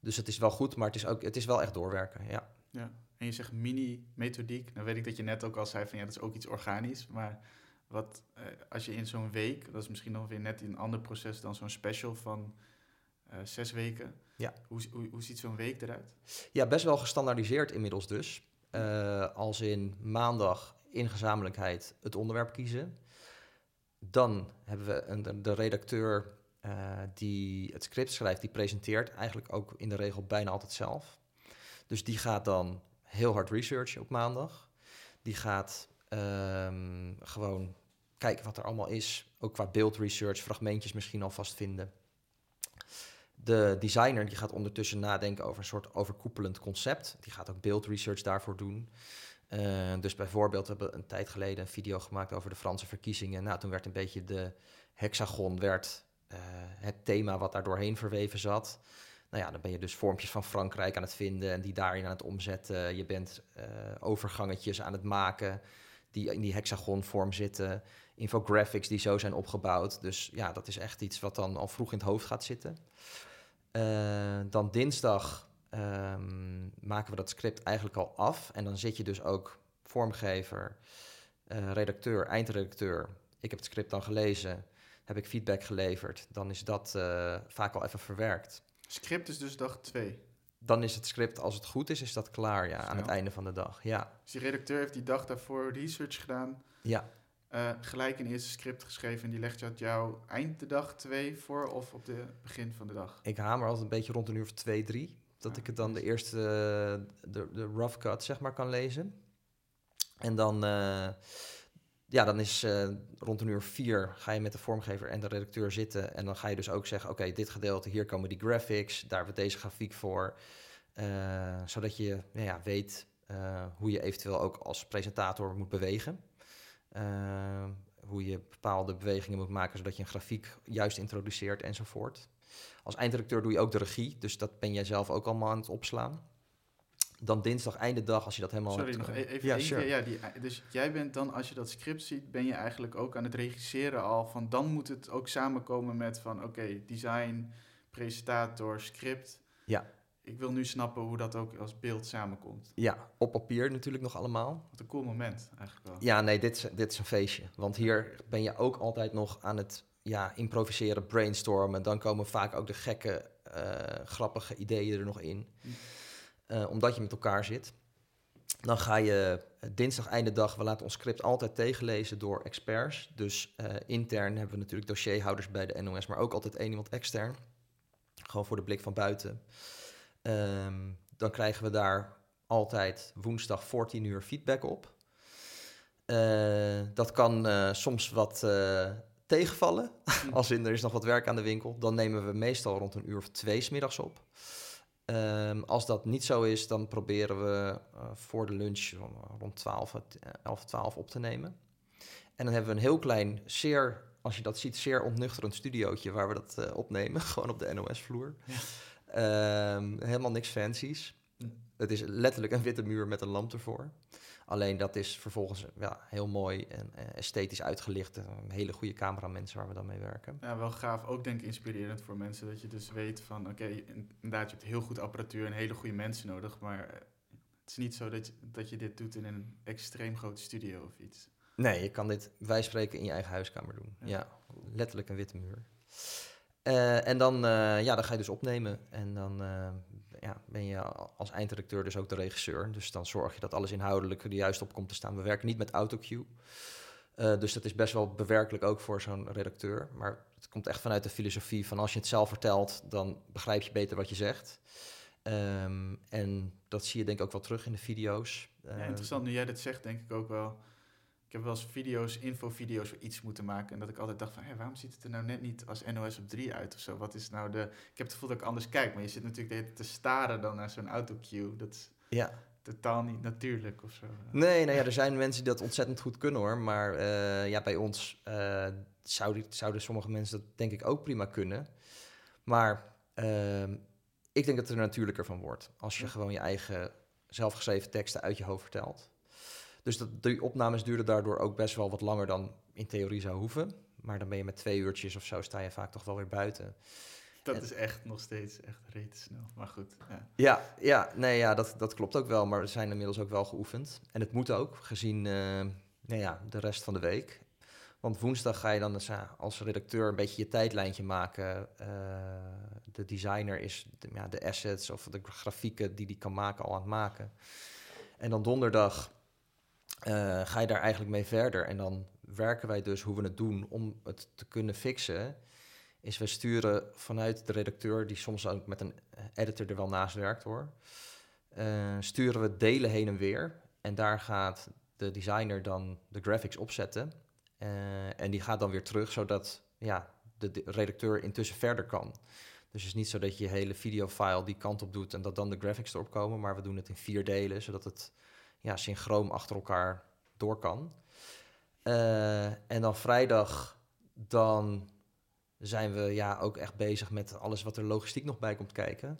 B: Dus het is wel goed, maar het is, ook, het is wel echt doorwerken, ja.
A: Ja, en je zegt mini-methodiek. Dan weet ik dat je net ook al zei van ja, dat is ook iets organisch. Maar wat, uh, als je in zo'n week, dat is misschien nog weer net een ander proces dan zo'n special van zes weken.
B: Ja.
A: Hoe, hoe, hoe ziet zo'n week eruit?
B: Ja, best wel gestandaardiseerd inmiddels dus. als in maandag in gezamenlijkheid het onderwerp kiezen. Dan hebben we een, de redacteur die het script schrijft, die presenteert eigenlijk ook in de regel bijna altijd zelf. Dus die gaat dan heel hard researchen op maandag. Die gaat um, gewoon kijken wat er allemaal is. Ook qua beeldresearch, fragmentjes misschien alvast vinden. De designer die gaat ondertussen nadenken over een soort overkoepelend concept. Die gaat ook beeldresearch daarvoor doen. Uh, dus bijvoorbeeld, we hebben een tijd geleden een video gemaakt over de Franse verkiezingen. Nou, toen werd een beetje de hexagon werd, uh, het thema wat daar doorheen verweven zat. Nou ja, dan ben je dus vormpjes van Frankrijk aan het vinden en die daarin aan het omzetten. Je bent uh, overgangetjes aan het maken die in die hexagonvorm zitten. Infographics die zo zijn opgebouwd. Dus ja, dat is echt iets wat dan al vroeg in het hoofd gaat zitten. dan dinsdag um, maken we dat script eigenlijk al af. En dan zit je dus ook vormgever, uh, redacteur, eindredacteur. Ik heb het script dan gelezen, heb ik feedback geleverd. Dan is dat uh, vaak al even verwerkt.
A: Script is dus dag twee?
B: Dan is het script, als het goed is, is dat klaar ja, aan het einde van de dag. Ja.
A: Dus die redacteur heeft die dag daarvoor research gedaan.
B: Ja.
A: Uh, gelijk een eerste script geschreven en die legt je jou eind de dag twee voor of op de begin van de dag?
B: Ik hamer altijd een beetje rond een uur of twee, drie. Dat ik het dan de eerste, de, de rough cut, zeg maar, kan lezen. En dan, uh, ja, dan is uh, rond een uur vier ga je met de vormgever en de redacteur zitten. En dan ga je dus ook zeggen, oké, dit gedeelte, hier komen die graphics, daar we deze grafiek voor. Uh, zodat je ja, weet hoe je eventueel ook als presentator moet bewegen. hoe je bepaalde bewegingen moet maken, zodat je een grafiek juist introduceert enzovoort. Als eindredacteur doe je ook de regie, dus dat ben jij zelf ook allemaal aan het opslaan. Dan dinsdag, einde dag, als je dat helemaal...
A: Sorry, nog e- even ja, sure. ja, die, dus jij bent dan, als je dat script ziet, ben je eigenlijk ook aan het regisseren al van... dan moet het ook samenkomen met van, oké, design, presentator, script.
B: Ja.
A: Ik wil nu snappen hoe dat ook als beeld samenkomt.
B: Ja, op papier natuurlijk nog allemaal.
A: Wat een cool moment eigenlijk wel.
B: Ja, nee, dit is, dit is een feestje. Want hier ben je ook altijd nog aan het ja, improviseren, brainstormen. Dan komen vaak ook de gekke, uh, grappige ideeën er nog in. Uh, omdat je met elkaar zit. Dan ga je uh, dinsdag einde dag, we laten ons script altijd tegenlezen door experts. Dus intern hebben we natuurlijk dossierhouders bij de NOS, maar ook altijd één iemand extern. Gewoon voor de blik van buiten. Um, dan krijgen we daar altijd woensdag 14 uur feedback op. dat kan soms wat tegenvallen, (laughs) als in er is nog wat werk aan de winkel, dan nemen we meestal rond een uur of twee smiddags op. Um, als dat niet zo is, dan proberen we uh, voor de lunch rond 12, 11, 12 op te nemen. En dan hebben we een heel klein, zeer, als je dat ziet, zeer ontnuchterend studiootje waar we dat uh, opnemen. (laughs) Gewoon op de NOS-vloer. Ja. Um, helemaal niks fancies. Hm. Het is letterlijk een witte muur met een lamp ervoor. Alleen dat is vervolgens ja, heel mooi en uh, esthetisch uitgelicht. Een hele goede cameramensen waar we dan mee werken.
A: Ja, wel gaaf. Ook denk ik inspirerend voor mensen. Dat je dus weet van, oké, okay, inderdaad, je hebt heel goed apparatuur en hele goede mensen nodig. Maar eh, het is niet zo dat je, dat je dit doet in een extreem grote studio of iets.
B: Nee, je kan dit, wij spreken, in je eigen huiskamer doen. Ja, ja letterlijk een witte muur. Uh, en dan, uh, ja, dan ga je dus opnemen. En dan uh, ja, ben je als eindredacteur dus ook de regisseur. Dus dan zorg je dat alles inhoudelijk er juist op komt te staan. We werken niet met autocue. Uh, dus dat is best wel bewerkelijk ook voor zo'n redacteur. Maar het komt echt vanuit de filosofie van als je het zelf vertelt, dan begrijp je beter wat je zegt. Um, en dat zie je denk ik ook wel terug in de video's.
A: Ja, interessant. Nu jij dit zegt, denk ik ook wel ik heb wel eens video's, infovideo's voor iets moeten maken. En dat ik altijd dacht van, hé, waarom ziet het er nou net niet als NOS op 3 uit of zo? Wat is nou de... Ik heb het gevoel dat ik anders kijk, maar je zit natuurlijk te staren dan naar zo'n autocue. Dat is,
B: ja.
A: totaal niet natuurlijk of zo.
B: Nee, nou ja, er zijn mensen die dat ontzettend goed kunnen hoor. Maar eh, ja, bij ons uh, zouden, zouden sommige mensen dat denk ik ook prima kunnen. Maar ehm, ik denk dat het er natuurlijker van wordt. Als je gewoon je eigen zelfgeschreven teksten uit je hoofd vertelt. Dus dat, die opnames duren daardoor ook best wel wat langer dan in theorie zou hoeven. Maar dan ben je met twee uurtjes of zo, sta je vaak toch wel weer buiten.
A: Dat is echt nog steeds echt rete snel. Maar goed. Ja,
B: ja, ja, nee, ja dat, dat klopt ook wel. Maar we zijn inmiddels ook wel geoefend. En het moet ook, gezien uh, nou ja, de rest van de week. Want woensdag ga je dan dus, als redacteur een beetje je tijdlijntje maken. Uh, de designer is de, ja, de assets of de grafieken die die kan maken al aan het maken. En dan donderdag uh, ga je daar eigenlijk mee verder. En dan werken wij dus hoe we het doen om het te kunnen fixen. Is we sturen vanuit de redacteur, die soms ook met een editor er wel naast werkt hoor. Uh, sturen we delen heen en weer. En daar gaat de designer dan de graphics opzetten. Uh, en die gaat dan weer terug, zodat ja, de, de redacteur intussen verder kan. Dus het is niet zo dat je je hele videofile die kant op doet en dat dan de graphics erop komen, maar we doen het in vier delen, zodat het ja, synchroon achter elkaar door kan. Uh, en dan vrijdag, dan zijn we ja, ook echt bezig met alles wat er logistiek nog bij komt kijken.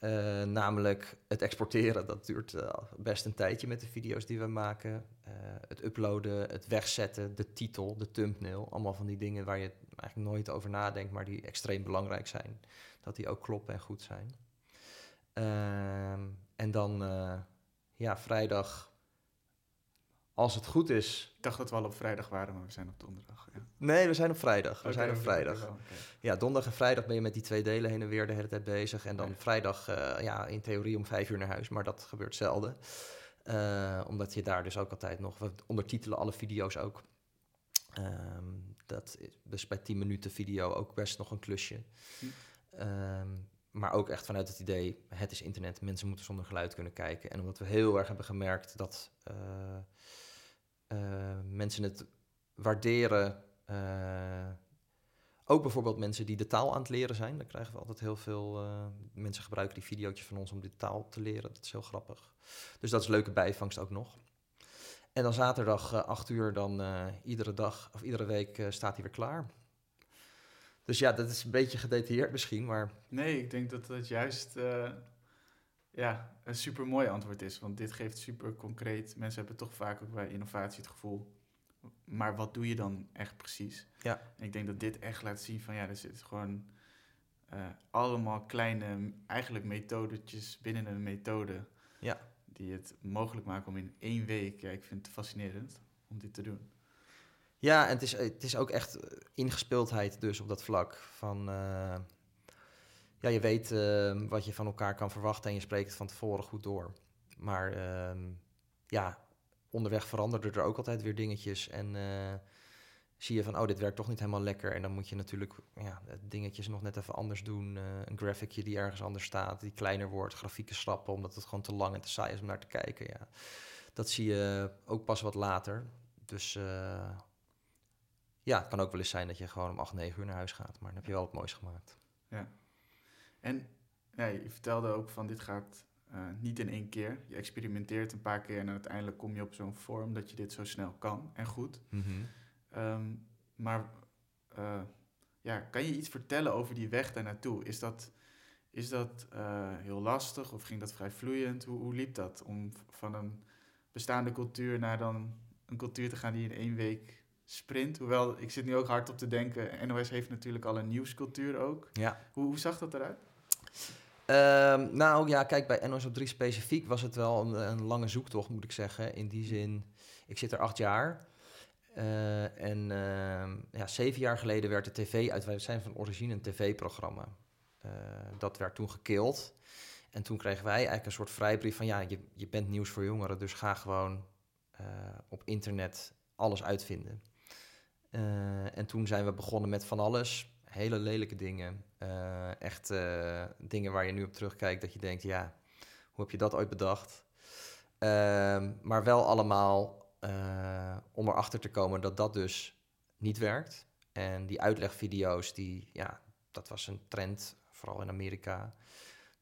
B: Uh, namelijk het exporteren, dat duurt uh, best een tijdje met de video's die we maken. Het uploaden, het wegzetten, de titel, de thumbnail. Allemaal van die dingen waar je eigenlijk nooit over nadenkt, maar die extreem belangrijk zijn. Dat die ook kloppen en goed zijn. Ehm, en dan, ja, vrijdag, als het goed is.
A: Ik dacht dat we al op vrijdag waren, maar we zijn op donderdag. Ja.
B: Nee, we zijn op vrijdag. We okay, zijn op vrijdag. Okay. Ja, donderdag en vrijdag ben je met die twee delen heen en weer de hele tijd bezig. En dan vrijdag, uh, ja, in theorie om vijf uur naar huis, maar dat gebeurt zelden. Uh, omdat je daar dus ook altijd nog... We ondertitelen alle video's ook. Um, dat is dus bij 10 minuten video ook best nog een klusje. Hm. Um, maar ook echt vanuit het idee, het is internet, mensen moeten zonder geluid kunnen kijken. En omdat we heel erg hebben gemerkt dat uh, uh, mensen het waarderen. Uh, ook bijvoorbeeld mensen die de taal aan het leren zijn. Dan krijgen we altijd heel veel mensen gebruiken die video's van ons om de taal te leren. Dat is heel grappig. Dus dat is leuke bijvangst ook nog. En dan zaterdag 8 uur, dan iedere dag of iedere week staat hij weer klaar. Dus ja, dat is een beetje gedetailleerd misschien, maar...
A: Nee, ik denk dat dat juist uh, ja, een super mooi antwoord is. Want dit geeft super concreet... Mensen hebben toch vaak ook bij innovatie het gevoel... Maar wat doe je dan echt precies?
B: Ja.
A: En ik denk dat dit echt laat zien van... Ja, er zit gewoon uh, allemaal kleine, eigenlijk methodetjes binnen een methode...
B: Ja.
A: Die het mogelijk maken om in één week... Ja, ik vind het fascinerend om dit te doen.
B: Ja, en het is, het is ook echt ingespeeldheid dus op dat vlak. Van, uh, ja, je weet uh, wat je van elkaar kan verwachten en je spreekt het van tevoren goed door. Maar uh, ja, onderweg veranderden er ook altijd weer dingetjes en uh, zie je van, oh, dit werkt toch niet helemaal lekker. En dan moet je natuurlijk ja, dingetjes nog net even anders doen. een graphicje die ergens anders staat, die kleiner wordt, grafieken schrappen, omdat het gewoon te lang en te saai is om naar te kijken. Ja. Dat zie je ook pas wat later. Dus ja, het kan ook wel eens zijn dat je gewoon om 8, 9 uur naar huis gaat. Maar dan heb je wel het moois gemaakt.
A: Ja. En ja, je vertelde ook van dit gaat uh, niet in één keer. Je experimenteert een paar keer en uiteindelijk kom je op zo'n vorm dat je dit zo snel kan en goed.
B: Mm -hmm.
A: um, maar uh, ja, kan je iets vertellen over die weg daar naartoe? Is dat, is dat uh, heel lastig of ging dat vrij vloeiend? Hoe, hoe liep dat om van een bestaande cultuur naar dan een cultuur te gaan die in één week sprint. Hoewel, ik zit nu ook hard op te denken. NOS heeft natuurlijk al een nieuwscultuur ook.
B: Ja.
A: Hoe, hoe zag dat eruit?
B: Um, nou ja, kijk, bij NOS op 3 specifiek was het wel een, een, lange zoektocht, moet ik zeggen. In die zin, ik zit er acht jaar. Uh, en uh, ja, zeven jaar geleden werd de tv uit. Wij zijn van origine een tv-programma. Uh, dat werd toen gekild. En toen kregen wij eigenlijk een soort vrijbrief van... ja, je, je bent nieuws voor jongeren, dus ga gewoon uh, op internet alles uitvinden. Uh, en toen zijn we begonnen met van alles. Hele lelijke dingen. Uh, echt uh, dingen waar je nu op terugkijkt dat je denkt, ja, hoe heb je dat ooit bedacht? Ehm, maar wel allemaal om erachter te komen dat dat dus niet werkt. En die uitlegvideo's, die, ja, dat was een trend, vooral in Amerika.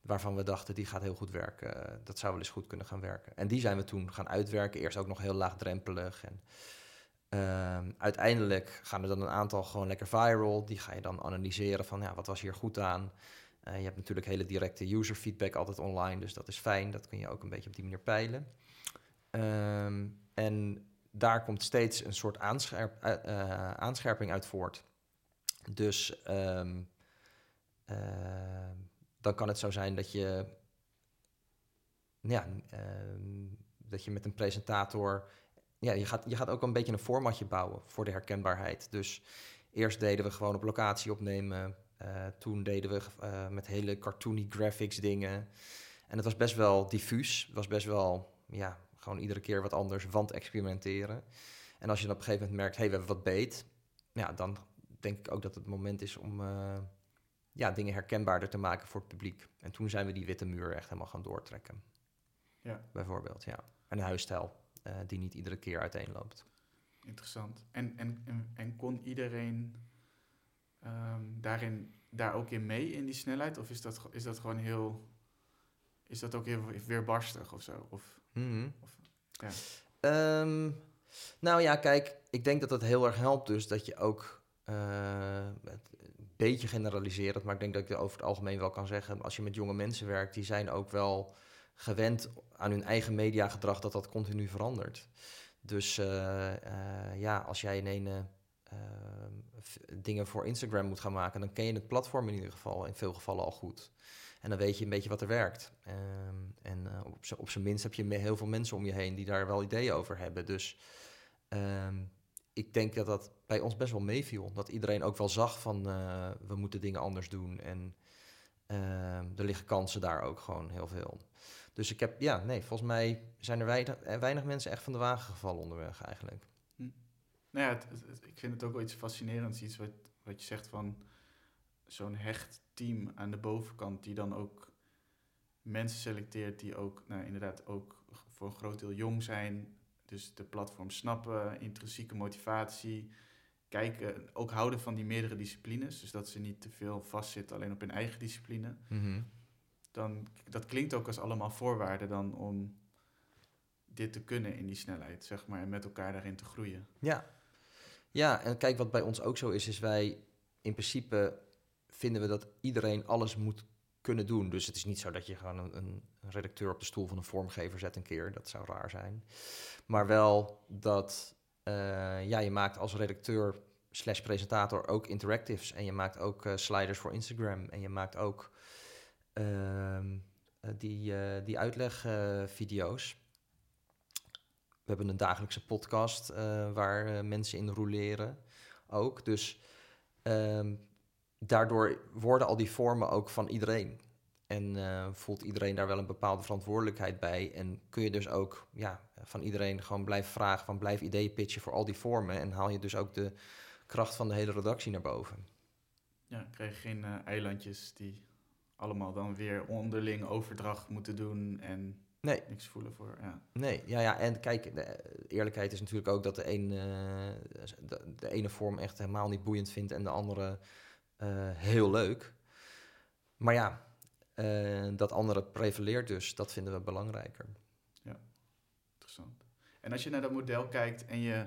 B: waarvan we dachten die gaat heel goed werken. dat zou wel eens goed kunnen gaan werken. En die zijn we toen gaan uitwerken. Eerst ook nog heel laagdrempelig. En ehm, uiteindelijk gaan er dan een aantal gewoon lekker viral. Die ga je dan analyseren van ja, wat was hier goed aan. Uh, je hebt natuurlijk hele directe user feedback altijd online, dus dat is fijn. Dat kun je ook een beetje op die manier peilen. Ehm, en daar komt steeds een soort aanscherp, uh, aanscherping uit voort. Dus ehm, dan kan het zo zijn dat je, ja, dat je met een presentator. Ja, je gaat, je gaat ook een beetje een formatje bouwen voor de herkenbaarheid. Dus eerst deden we gewoon op locatie opnemen. Uh, toen deden we uh, met hele cartoony graphics dingen. En het was best wel diffuus. Het was best wel, ja, gewoon iedere keer wat anders, want experimenteren. En als je dan op een gegeven moment merkt, hé, hey, we hebben wat beet. Ja, dan denk ik ook dat het moment is om uh, ja, dingen herkenbaarder te maken voor het publiek. En toen zijn we die witte muur echt helemaal gaan doortrekken. Ja. Bijvoorbeeld, ja. En een huisstijl die niet iedere keer uiteenloopt.
A: Interessant. En, en, en, en kon iedereen um, daarin, daar ook in mee in die snelheid? Of is dat, is dat gewoon heel. Is dat ook heel weerbarstig of zo? Of,
B: mm of ja. Um, nou ja, kijk, ik denk dat dat heel erg helpt, dus dat je ook. Uh, een beetje generaliserend, maar ik denk dat ik over het algemeen wel kan zeggen. Als je met jonge mensen werkt, die zijn ook wel gewend aan hun eigen mediagedrag dat dat continu verandert. Dus uh, uh, ja, als jij in een Ehm, dingen voor Instagram moet gaan maken, dan ken je het platform in ieder geval in veel gevallen al goed. En dan weet je een beetje wat er werkt. Ehm, en uh, op zijn minst heb je heel veel mensen om je heen die daar wel ideeën over hebben. Dus ehm, ik denk dat dat bij ons best wel meeviel. Dat iedereen ook wel zag van we moeten dingen anders doen. En er liggen kansen daar ook gewoon heel veel. Dus ik heb, ja, nee, volgens mij zijn er weinig, eh, weinig mensen echt van de wagen gevallen onderweg eigenlijk.
A: Nou ja, ik vind het ook wel iets fascinerends. Iets wat, wat je zegt van zo'n hecht team aan de bovenkant... die dan ook mensen selecteert die ook, nou, inderdaad ook voor een groot deel jong zijn. Dus de platform snappen, intrinsieke motivatie... Kijken, ook houden van die meerdere disciplines. Dus dat ze niet te veel vastzitten alleen op hun eigen discipline. Mhm. Dan, dat klinkt ook als allemaal voorwaarden dan om dit te kunnen in die snelheid, zeg maar, en met elkaar daarin te groeien.
B: Ja, ja, en kijk, wat bij ons ook zo is, is wij in principe vinden we dat iedereen alles moet kunnen doen. Dus het is niet zo dat je gewoon een, een, redacteur op de stoel van een vormgever zet een keer. Dat zou raar zijn. Maar wel dat uh, ja, je maakt als redacteur slash presentator ook interactives. En je maakt ook uh, sliders voor Instagram. En je maakt ook die, die uitlegvideo's. We hebben een dagelijkse podcast uh, waar mensen in roleren ook. Dus um, daardoor worden al die vormen ook van iedereen. En voelt iedereen daar wel een bepaalde verantwoordelijkheid bij. En kun je dus ook ja, van iedereen gewoon blijven vragen van blijf ideeën pitchen voor al die vormen. En haal je dus ook de kracht van de hele redactie naar boven.
A: Ja, krijg geen eilandjes die allemaal dan weer onderling overdracht moeten doen en Nee. Niks voelen voor, ja.
B: Nee, ja, ja. En kijk, de eerlijkheid is natuurlijk ook dat de, een, uh, de, de, ene vorm echt helemaal niet boeiend vindt en de andere uh, heel leuk. Maar ja, uh, dat andere prevaleert dus. Dat vinden we belangrijker.
A: Ja, interessant. En als je naar dat model kijkt en je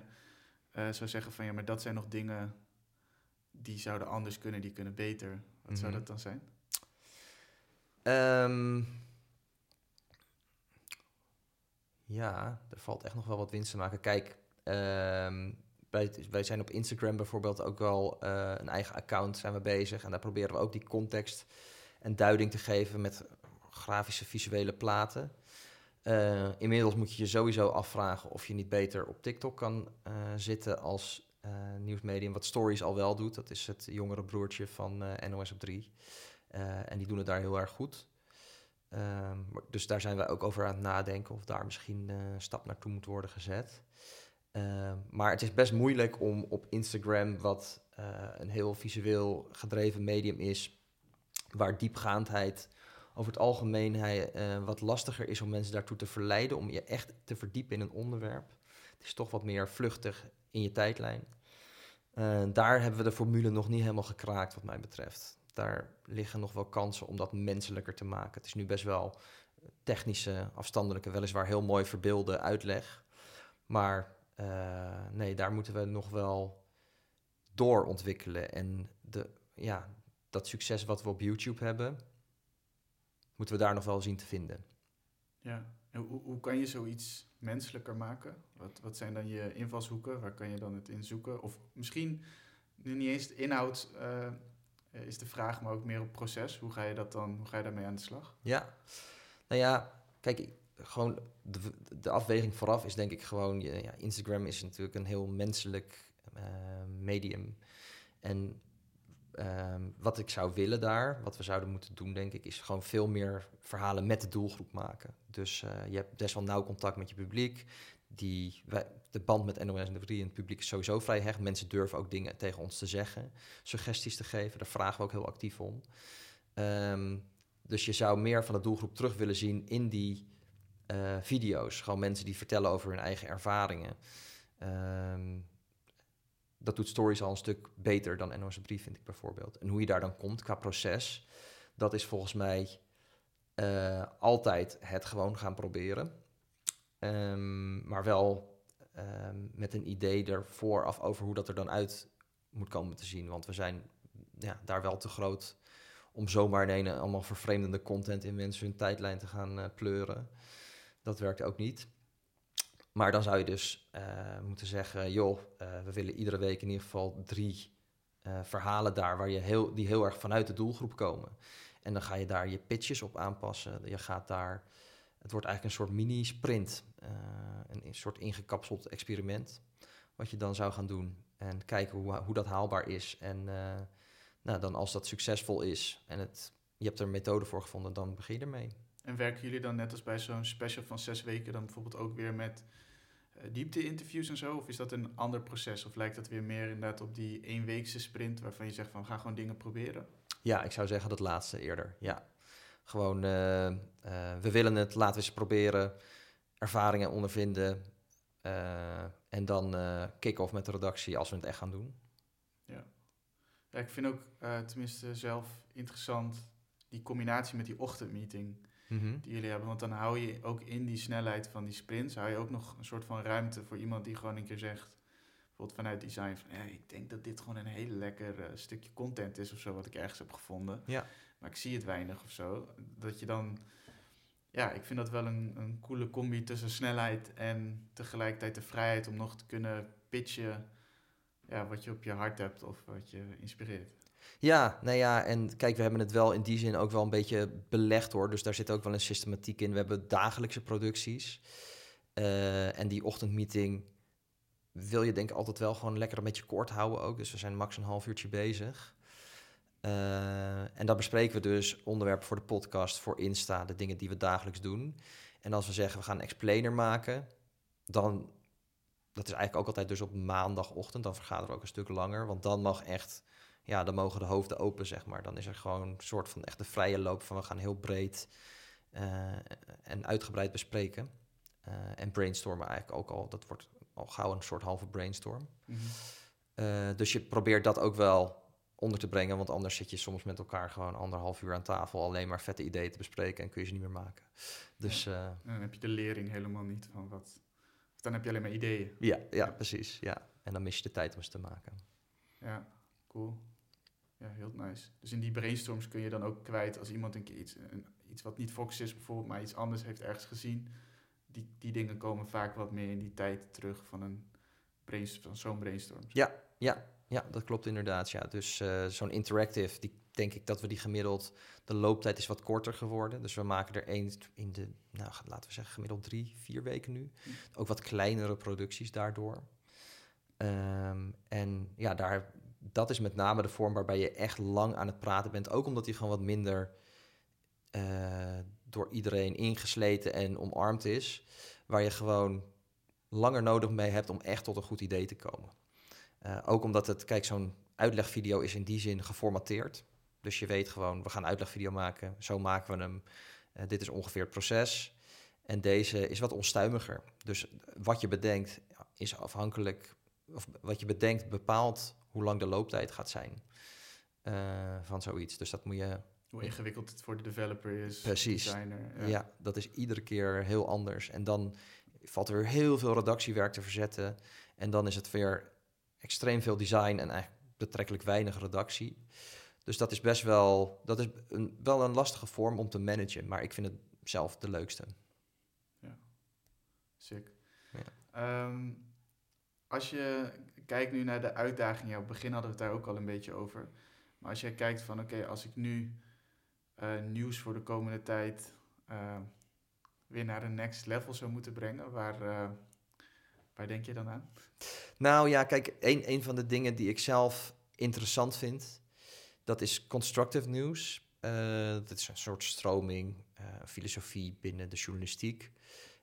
A: zou zeggen van ja, maar dat zijn nog dingen die zouden anders kunnen, die kunnen beter. Wat mm -hmm. zou mhm. dat dan zijn?
B: Um, Ja, er valt echt nog wel wat winst te maken. Kijk, um, wij, wij, zijn op Instagram bijvoorbeeld ook wel uh, een eigen account zijn we bezig. En daar proberen we ook die context en duiding te geven met grafische visuele platen. Uh, inmiddels moet je je sowieso afvragen of je niet beter op TikTok kan uh, zitten als nieuwsmedium. Wat Stories al wel doet. Dat is het jongere broertje van NOS op 3. En die doen het daar heel erg goed. Um, dus daar zijn wij ook over aan het nadenken of daar misschien uh, een stap naartoe moet worden gezet. Uh, maar het is best moeilijk om op Instagram, wat uh, een heel visueel gedreven medium is, waar diepgaandheid over het algemeen uh, wat lastiger is om mensen daartoe te verleiden, om je echt te verdiepen in een onderwerp. Het is toch wat meer vluchtig in je tijdlijn. Daar hebben we de formule nog niet helemaal gekraakt, wat mij betreft. Daar liggen nog wel kansen om dat menselijker te maken. Het is nu best wel technische, afstandelijke, weliswaar heel mooi verbeelde uitleg. Maar uh, nee, daar moeten we nog wel doorontwikkelen. En de, ja, dat succes wat we op YouTube hebben, moeten we daar nog wel zien te vinden.
A: Ja, en hoe, hoe kan je zoiets menselijker maken? Wat, wat zijn dan je invalshoeken? Waar kan je dan het in zoeken? Of misschien niet eens de inhoud uh, is de vraag, maar ook meer op proces. Hoe ga je dat dan, hoe ga je daarmee aan de slag?
B: Ja, nou ja, kijk, gewoon de, de afweging vooraf is denk ik gewoon, ja, Instagram is natuurlijk een heel menselijk uh, medium. En Ehm, wat ik zou willen daar, wat we zouden moeten doen, denk ik, is gewoon veel meer verhalen met de doelgroep maken. Dus uh, je hebt best wel nauw contact met je publiek. Die, de band met NOS en de 3 en het publiek is sowieso vrij hecht. Mensen durven ook dingen tegen ons te zeggen, suggesties te geven. Daar vragen we ook heel actief om. Um, dus je zou meer van de doelgroep terug willen zien in die uh, video's. Gewoon mensen die vertellen over hun eigen ervaringen. Um, dat doet stories al een stuk beter dan NOS brief, vind ik bijvoorbeeld. En hoe je daar dan komt qua proces, dat is volgens mij uh, altijd het gewoon gaan proberen. Um, maar wel um, met een idee er vooraf over hoe dat er dan uit moet komen te zien. Want we zijn ja, daar wel te groot om zomaar in een allemaal vervreemdende content in mensen hun tijdlijn te gaan uh, pleuren. Dat werkt ook niet. Maar dan zou je dus uh, moeten zeggen, joh, uh, we willen iedere week in ieder geval drie verhalen daar waar je heel, die heel erg vanuit de doelgroep komen. En dan ga je daar je pitches op aanpassen. Je gaat daar, het wordt eigenlijk een soort mini-sprint, een, een, soort ingekapseld experiment, wat je dan zou gaan doen. En kijken hoe, hoe dat haalbaar is. En nou, dan als dat succesvol is en het, je hebt er een methode voor gevonden, dan begin je ermee.
A: En werken jullie dan net als bij zo'n special van zes weken dan bijvoorbeeld ook weer met uh, diepte-interviews en zo? Of is dat een ander proces? Of lijkt dat weer meer inderdaad op die eenweekse sprint waarvan je zegt van ga gewoon dingen proberen?
B: Ja, ik zou zeggen dat laatste eerder. Ja, gewoon uh, uh, we willen het, laten we eens proberen, ervaringen ondervinden en dan kick-off met de redactie als we het echt gaan doen.
A: Ja, ja ik vind ook tenminste zelf interessant die combinatie met die ochtendmeeting mm die jullie hebben. Want dan hou je ook in die snelheid van die sprints, hou je ook nog een soort van ruimte voor iemand die gewoon een keer zegt, bijvoorbeeld vanuit design, van hey, ik denk dat dit gewoon een heel lekker uh, stukje content is of zo, wat ik ergens heb gevonden. Ja. Maar ik zie het weinig of zo. Dat je dan, ja, ik vind dat wel een, een coole combi tussen snelheid en tegelijkertijd de vrijheid om nog te kunnen pitchen ja, wat je op je hart hebt of wat je inspireert.
B: Ja, nou ja, en kijk, we hebben het wel in die zin ook wel een beetje belegd hoor. Dus daar zit ook wel een systematiek in. We hebben dagelijkse producties. Uh, en die ochtendmeeting wil je denk ik altijd wel gewoon lekker een beetje kort houden ook. Dus we zijn max een half uurtje bezig. Uh, en dan bespreken we dus onderwerpen voor de podcast, voor Insta, de dingen die we dagelijks doen. En als we zeggen we gaan een explainer maken, dan, dat is eigenlijk ook altijd dus op maandagochtend, dan vergaderen we ook een stuk langer. Want dan mag echt ja, dan mogen de hoofden open, zeg maar. Dan is er gewoon een soort van echt vrije loop van we gaan heel breed uh, en uitgebreid bespreken. Uh, en brainstormen eigenlijk ook al. Dat wordt al gauw een soort halve brainstorm. Mm -hmm. uh, dus je probeert dat ook wel onder te brengen, want anders zit je soms met elkaar gewoon anderhalf uur aan tafel alleen maar vette ideeën te bespreken en kun je ze niet meer maken. Dus,
A: ja. dan heb je de lering helemaal niet van wat. Dan heb je alleen maar ideeën.
B: Ja, ja, ja, precies. Ja. En dan mis je de tijd om ze te maken.
A: Ja, cool. Ja, heel nice. Dus in die brainstorms kun je dan ook kwijt als iemand een keer iets, een, iets wat niet Fox is bijvoorbeeld, maar iets anders heeft ergens gezien. Die, die dingen komen vaak wat meer in die tijd terug van, een brainstorm, van zo'n brainstorm.
B: Ja, ja, ja, dat klopt inderdaad. Ja. Dus uh, zo'n interactive, die denk ik dat we die gemiddeld, de looptijd is wat korter geworden. Dus we maken er één in de, nou laten we zeggen, gemiddeld drie, vier weken nu. Hm. Ook wat kleinere producties daardoor. Um, en ja, daar dat is met name de vorm waarbij je echt lang aan het praten bent. Ook omdat hij gewoon wat minder uh, door iedereen ingesleten en omarmd is. Waar je gewoon langer nodig mee hebt om echt tot een goed idee te komen. Uh, ook omdat het, kijk, zo'n uitlegvideo is in die zin geformateerd. Dus je weet gewoon, we gaan een uitlegvideo maken. Zo maken we hem. Uh, dit is ongeveer het proces. En deze is wat onstuimiger. Dus wat je bedenkt is afhankelijk, of wat je bedenkt bepaalt hoe lang de looptijd gaat zijn eh, van zoiets. Dus dat moet je
A: Hoe ingewikkeld het voor de developer is,
B: Precies.
A: designer.
B: Ja. dat is iedere keer heel anders. En dan valt er weer heel veel redactiewerk te verzetten. En dan is het weer extreem veel design en eigenlijk betrekkelijk weinig redactie. Dus dat is best wel, dat is een, wel een lastige vorm om te managen. Maar ik vind het zelf de leukste.
A: Sick.
B: Ja.
A: Ehm, als je kijkt nu naar de uitdagingen, ja, op het begin hadden we het daar ook al een beetje over. Maar als jij kijkt van, oké, als ik nu eh, nieuws voor de komende tijd eh, weer naar een next level zou moeten brengen, waar, eh, waar denk je dan aan?
B: Nou ja, kijk, een, van de dingen die ik zelf interessant vind, dat is constructive news. Eh, dat is een soort stroming, eh, filosofie binnen de journalistiek.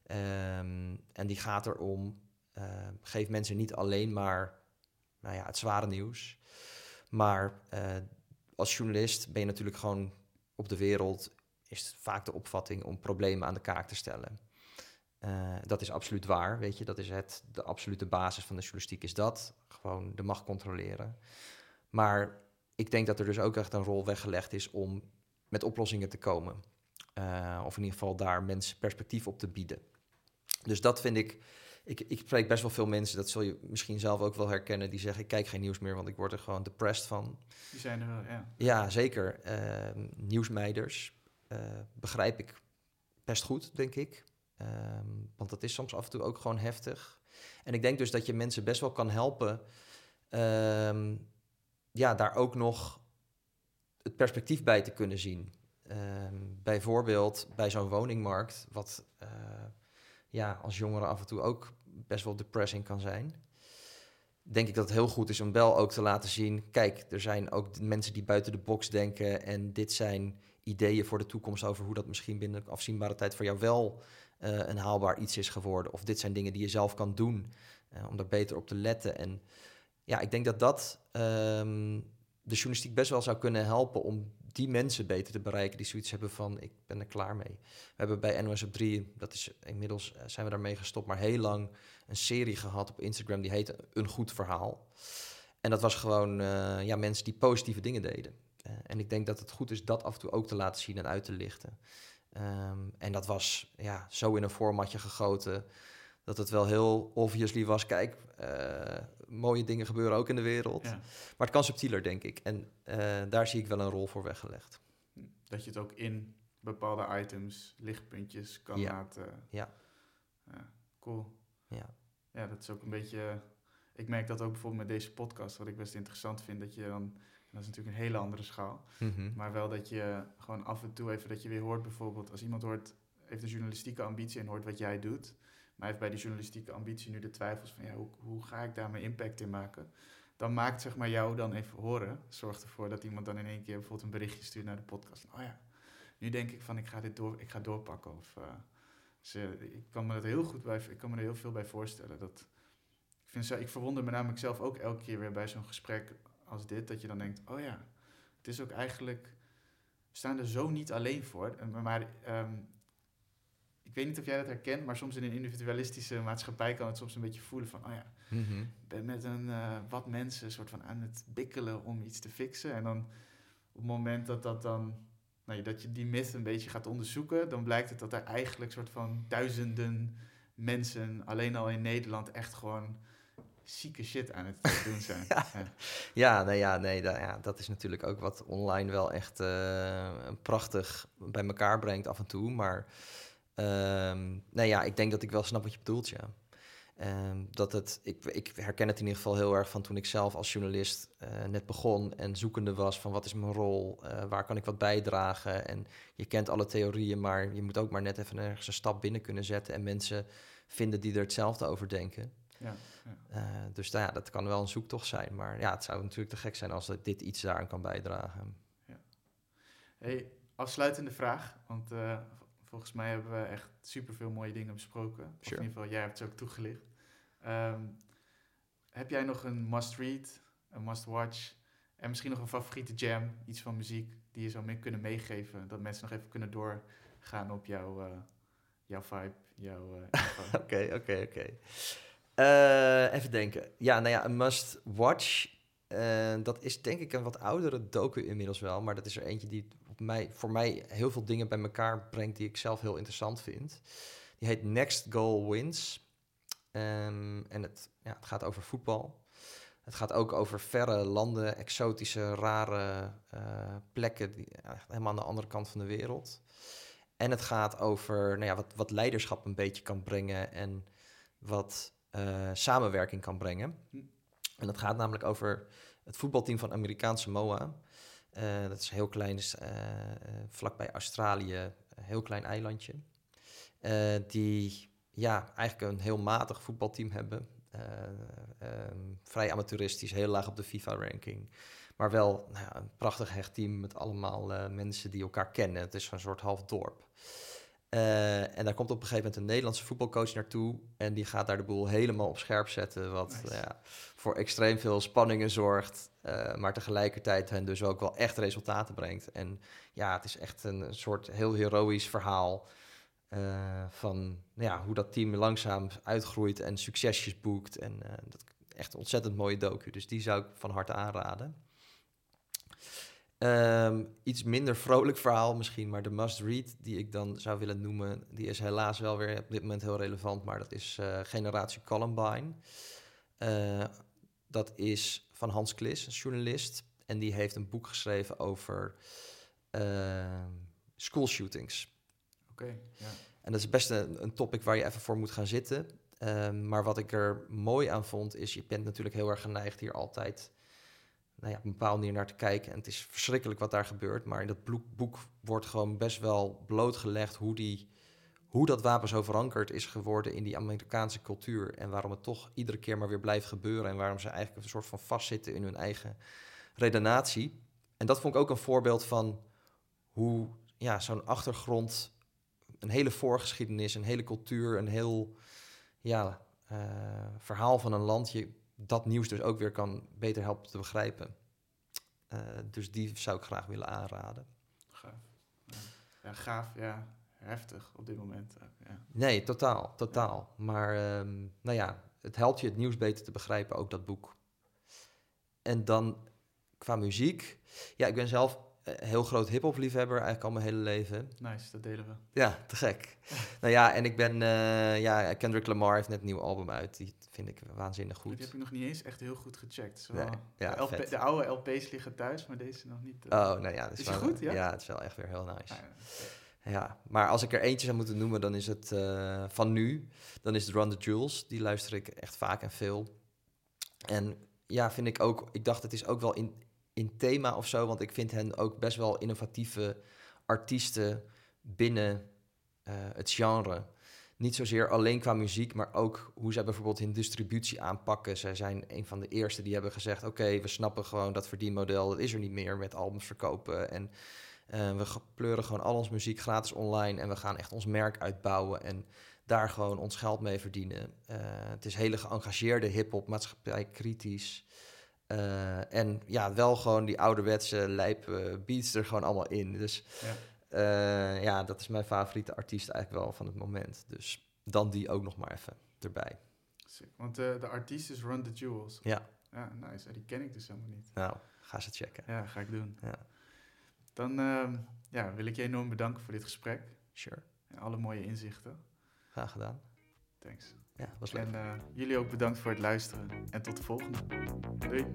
B: Ehm, en die gaat erom, eh geef mensen niet alleen maar nou ja, het zware nieuws. Maar eh, als journalist ben je natuurlijk gewoon op de wereld, is het vaak de opvatting om problemen aan de kaak te stellen. Eh, dat is absoluut waar, weet je. Dat is het, de absolute basis van de journalistiek is dat. Gewoon de macht controleren. Maar ik denk dat er dus ook echt een rol weggelegd is om met oplossingen te komen. Eh, of in ieder geval daar mensen perspectief op te bieden. Dus dat vind ik... Ik, ik spreek best wel veel mensen, dat zul je misschien zelf ook wel herkennen... die zeggen, ik kijk geen nieuws meer, want ik word er gewoon depressed van.
A: Die zijn er wel, ja.
B: Ja, zeker. Ehm, nieuwsmeiders eh, begrijp ik best goed, denk ik. Ehm, want dat is soms af en toe ook gewoon heftig. En ik denk dus dat je mensen best wel kan helpen... ehm, ja, daar ook nog het perspectief bij te kunnen zien. Ehm, bijvoorbeeld bij zo'n woningmarkt, wat eh, ja, als jongeren af en toe ook best wel depressing kan zijn. Denk ik dat het heel goed is om wel ook te laten zien: kijk, er zijn ook mensen die buiten de box denken. En dit zijn ideeën voor de toekomst over hoe dat misschien binnen afzienbare tijd voor jou wel eh, een haalbaar iets is geworden. Of dit zijn dingen die je zelf kan doen eh, om daar beter op te letten. En ja, ik denk dat dat ehm, de journalistiek best wel zou kunnen helpen om die mensen beter te bereiken die zoiets hebben van ik ben er klaar mee. We hebben bij NOS op 3, dat is inmiddels eh, zijn we daarmee gestopt, maar heel lang een serie gehad op Instagram die heette Een Goed Verhaal. En dat was gewoon ja, mensen die positieve dingen deden. Eh, en ik denk dat het goed is dat af en toe ook te laten zien en uit te lichten. Ehm, en dat was ja, zo in een formatje gegoten dat het wel heel obviously was. Kijk, eh, mooie dingen gebeuren ook in de wereld.
A: ja.
B: Maar het kan subtieler, denk ik. En eh, daar zie ik wel een rol voor weggelegd.
A: Dat je het ook in bepaalde items, lichtpuntjes kan
B: Ja.
A: laten.
B: Ja.
A: Ja, cool.
B: Ja.
A: Ja, dat is ook een beetje... Ik merk dat ook bijvoorbeeld met deze podcast, wat ik best interessant vind, dat je dan... Dat is natuurlijk een hele andere schaal.
B: Mhm.
A: Maar wel dat je gewoon af en toe even dat je weer hoort bijvoorbeeld... Als iemand hoort, heeft een journalistieke ambitie en hoort wat jij doet... maar heeft bij die journalistieke ambitie nu de twijfels van... Ja, hoe, hoe ga ik daar mijn impact in maken? Dan maakt zeg maar jou dan even horen. Zorgt ervoor dat iemand dan in één keer bijvoorbeeld een berichtje stuurt naar de podcast. Oh ja, nu denk ik van ik ga dit door, ik ga doorpakken. Of, eh, dus, ik kan me dat heel goed bij, ik kan me er heel veel bij voorstellen. Dat, ik, vind, zo- ik verwonder me namelijk zelf ook elke keer weer bij zo'n gesprek als dit. Dat je dan denkt, oh ja, het is ook eigenlijk, we staan er zo niet alleen voor. Maar, ehm, ik weet niet of jij dat herkent, maar soms in een individualistische maatschappij kan het soms een beetje voelen van, oh ja,
B: Mhm.
A: ik ben met een eh, wat mensen soort van aan het bikkelen om iets te fixen. En dan op het moment dat dat dan, nou, dat je die myth een beetje gaat onderzoeken, dan blijkt het dat er eigenlijk soort van duizenden mensen alleen al in Nederland echt gewoon zieke shit aan het doen zijn. (laughs)
B: Ja.
A: Ja.
B: Ja, nee, ja, nee da- ja, dat is natuurlijk ook wat online wel echt eh, prachtig bij elkaar brengt af en toe. Maar ehm, nee, ja, ik denk dat ik wel snap wat je bedoelt, ja. Ehm, dat het, ik, ik herken het in ieder geval heel erg van toen ik zelf als journalist eh, net begon en zoekende was van wat is mijn rol, eh, waar kan ik wat bijdragen. En je kent alle theorieën, maar je moet ook maar net even ergens een stap binnen kunnen zetten en mensen vinden die er hetzelfde over denken.
A: Ja, ja.
B: Eh, dus nou ja, dat kan wel een zoektocht zijn. Maar ja, het zou natuurlijk te gek zijn als dit iets daaraan kan bijdragen.
A: Hey, afsluitende vraag, want eh, volgens mij hebben we echt superveel mooie dingen besproken.
B: Sure.
A: in ieder geval, jij hebt ze ook toegelicht. Ehm, heb jij nog een must-read, een must-watch en misschien nog een favoriete jam, iets van muziek die je zou mee kunnen meegeven, dat mensen nog even kunnen doorgaan op jouw, eh, jouw vibe, jouw? (laughs)
B: Oké, oké, oké. Eh, Even denken. Ja, nou ja, een must-watch En dat is denk ik een wat oudere docu inmiddels wel. Maar dat is er eentje die op mij, voor mij heel veel dingen bij elkaar brengt die ik zelf heel interessant vind. Die heet Next Goal Wins. Ehm, en het, ja, het gaat over voetbal. Het gaat ook over verre landen, exotische, rare eh, plekken, die, helemaal aan de andere kant van de wereld. En het gaat over nou ja, wat, wat leiderschap een beetje kan brengen en wat eh, samenwerking kan brengen. En dat gaat namelijk over het voetbalteam van Amerikaanse Moa. Eh, dat is heel klein, is, uh, vlakbij Australië, een heel klein eilandje. die ja, eigenlijk een heel matig voetbalteam hebben. Um, vrij amateuristisch, heel laag op de FIFA-ranking. Maar wel nou een prachtig hecht team met allemaal mensen die elkaar kennen. Het is een soort half dorp. Uh, en daar komt op een gegeven moment een Nederlandse voetbalcoach naartoe. En die gaat daar de boel helemaal op scherp zetten. Wat nice. ja, voor extreem veel spanningen zorgt. Uh, maar tegelijkertijd hen dus ook wel echt resultaten brengt. En ja, het is echt een soort heel heroïsch verhaal. Uh, van ja, hoe dat team langzaam uitgroeit en succesjes boekt. En dat echt een ontzettend mooie docu. Dus die zou ik van harte aanraden. Um, iets minder vrolijk verhaal misschien, maar de must-read die ik dan zou willen noemen, die is helaas wel weer op dit moment heel relevant, maar dat is uh, Generatie Columbine. Uh, dat is van Hans Klis, een journalist, en die heeft een boek geschreven over uh, schoolshootings.
A: Oké, okay, ja.
B: En dat is best een, een, topic waar je even voor moet gaan zitten. Um, maar wat ik er mooi aan vond, is je bent natuurlijk heel erg geneigd hier altijd nou ja, op een bepaalde manier naar te kijken. En het is verschrikkelijk wat daar gebeurt. Maar in dat boek wordt gewoon best wel blootgelegd hoe, die, hoe dat wapen zo verankerd is geworden in die Amerikaanse cultuur. En waarom het toch iedere keer maar weer blijft gebeuren. En waarom ze eigenlijk een soort van vastzitten in hun eigen redenatie. En dat vond ik ook een voorbeeld van hoe ja, zo'n achtergrond, een hele voorgeschiedenis, een hele cultuur, een heel ja, uh, verhaal van een land je dat nieuws dus ook weer kan beter helpen te begrijpen. Uh, dus die zou ik graag willen aanraden.
A: Gaaf. Ja, ja gaaf, ja. Heftig op dit moment. Ja.
B: Nee, totaal, totaal. Ja. Maar um, nou ja, het helpt je het nieuws beter te begrijpen, ook dat boek. En dan qua muziek. Ja, ik ben zelf heel groot hip-hop liefhebber, eigenlijk al mijn hele leven.
A: Nice, dat delen we.
B: Ja, te gek. (laughs) nou ja, en ik ben, uh, ja, Kendrick Lamar heeft net een nieuw album uit. Die vind ik waanzinnig goed.
A: Die heb ik nog niet eens echt heel goed gecheckt. Zo,
B: nee, ja,
A: de, LP, de, oude LP's liggen thuis, maar deze nog niet.
B: Uh, oh, nou ja. Dat
A: is,
B: is wel,
A: goed, ja?
B: Ja, het is wel echt weer heel nice. Ah, ja, ja, maar als ik er eentje zou moeten noemen, dan is het uh, van nu. Dan is het Run the Jewels. Die luister ik echt vaak en veel. En ja, vind ik ook... Ik dacht, het is ook wel in, in thema of zo. Want ik vind hen ook best wel innovatieve artiesten binnen uh, het genre. Niet zozeer alleen qua muziek, maar ook hoe zij bijvoorbeeld hun distributie aanpakken. Zij zijn een van de eerste die hebben gezegd: Oké, we snappen gewoon dat verdienmodel, dat is er niet meer met albums verkopen. En uh, we pleuren gewoon al onze muziek gratis online en we gaan echt ons merk uitbouwen en daar gewoon ons geld mee verdienen. Uh, het is hele geëngageerde hip-hop, maatschappij kritisch. Uh, en ja, wel gewoon die ouderwetse lijpe beats er gewoon allemaal in. Dus ja. Uh, ja, dat is mijn favoriete artiest eigenlijk wel van het moment. Dus dan die ook nog maar even erbij.
A: Sick. Want uh, de artiest is Run the Jewels.
B: Ja.
A: Ja, nice. Die ken ik dus helemaal niet.
B: Nou, ga ze checken.
A: Ja, ga ik doen.
B: Ja.
A: Dan uh, ja, wil ik je enorm bedanken voor dit gesprek.
B: Sure.
A: En alle mooie inzichten.
B: Graag gedaan.
A: Thanks.
B: Ja, was.
A: En uh, jullie ook bedankt voor het luisteren. En tot de volgende. Doei.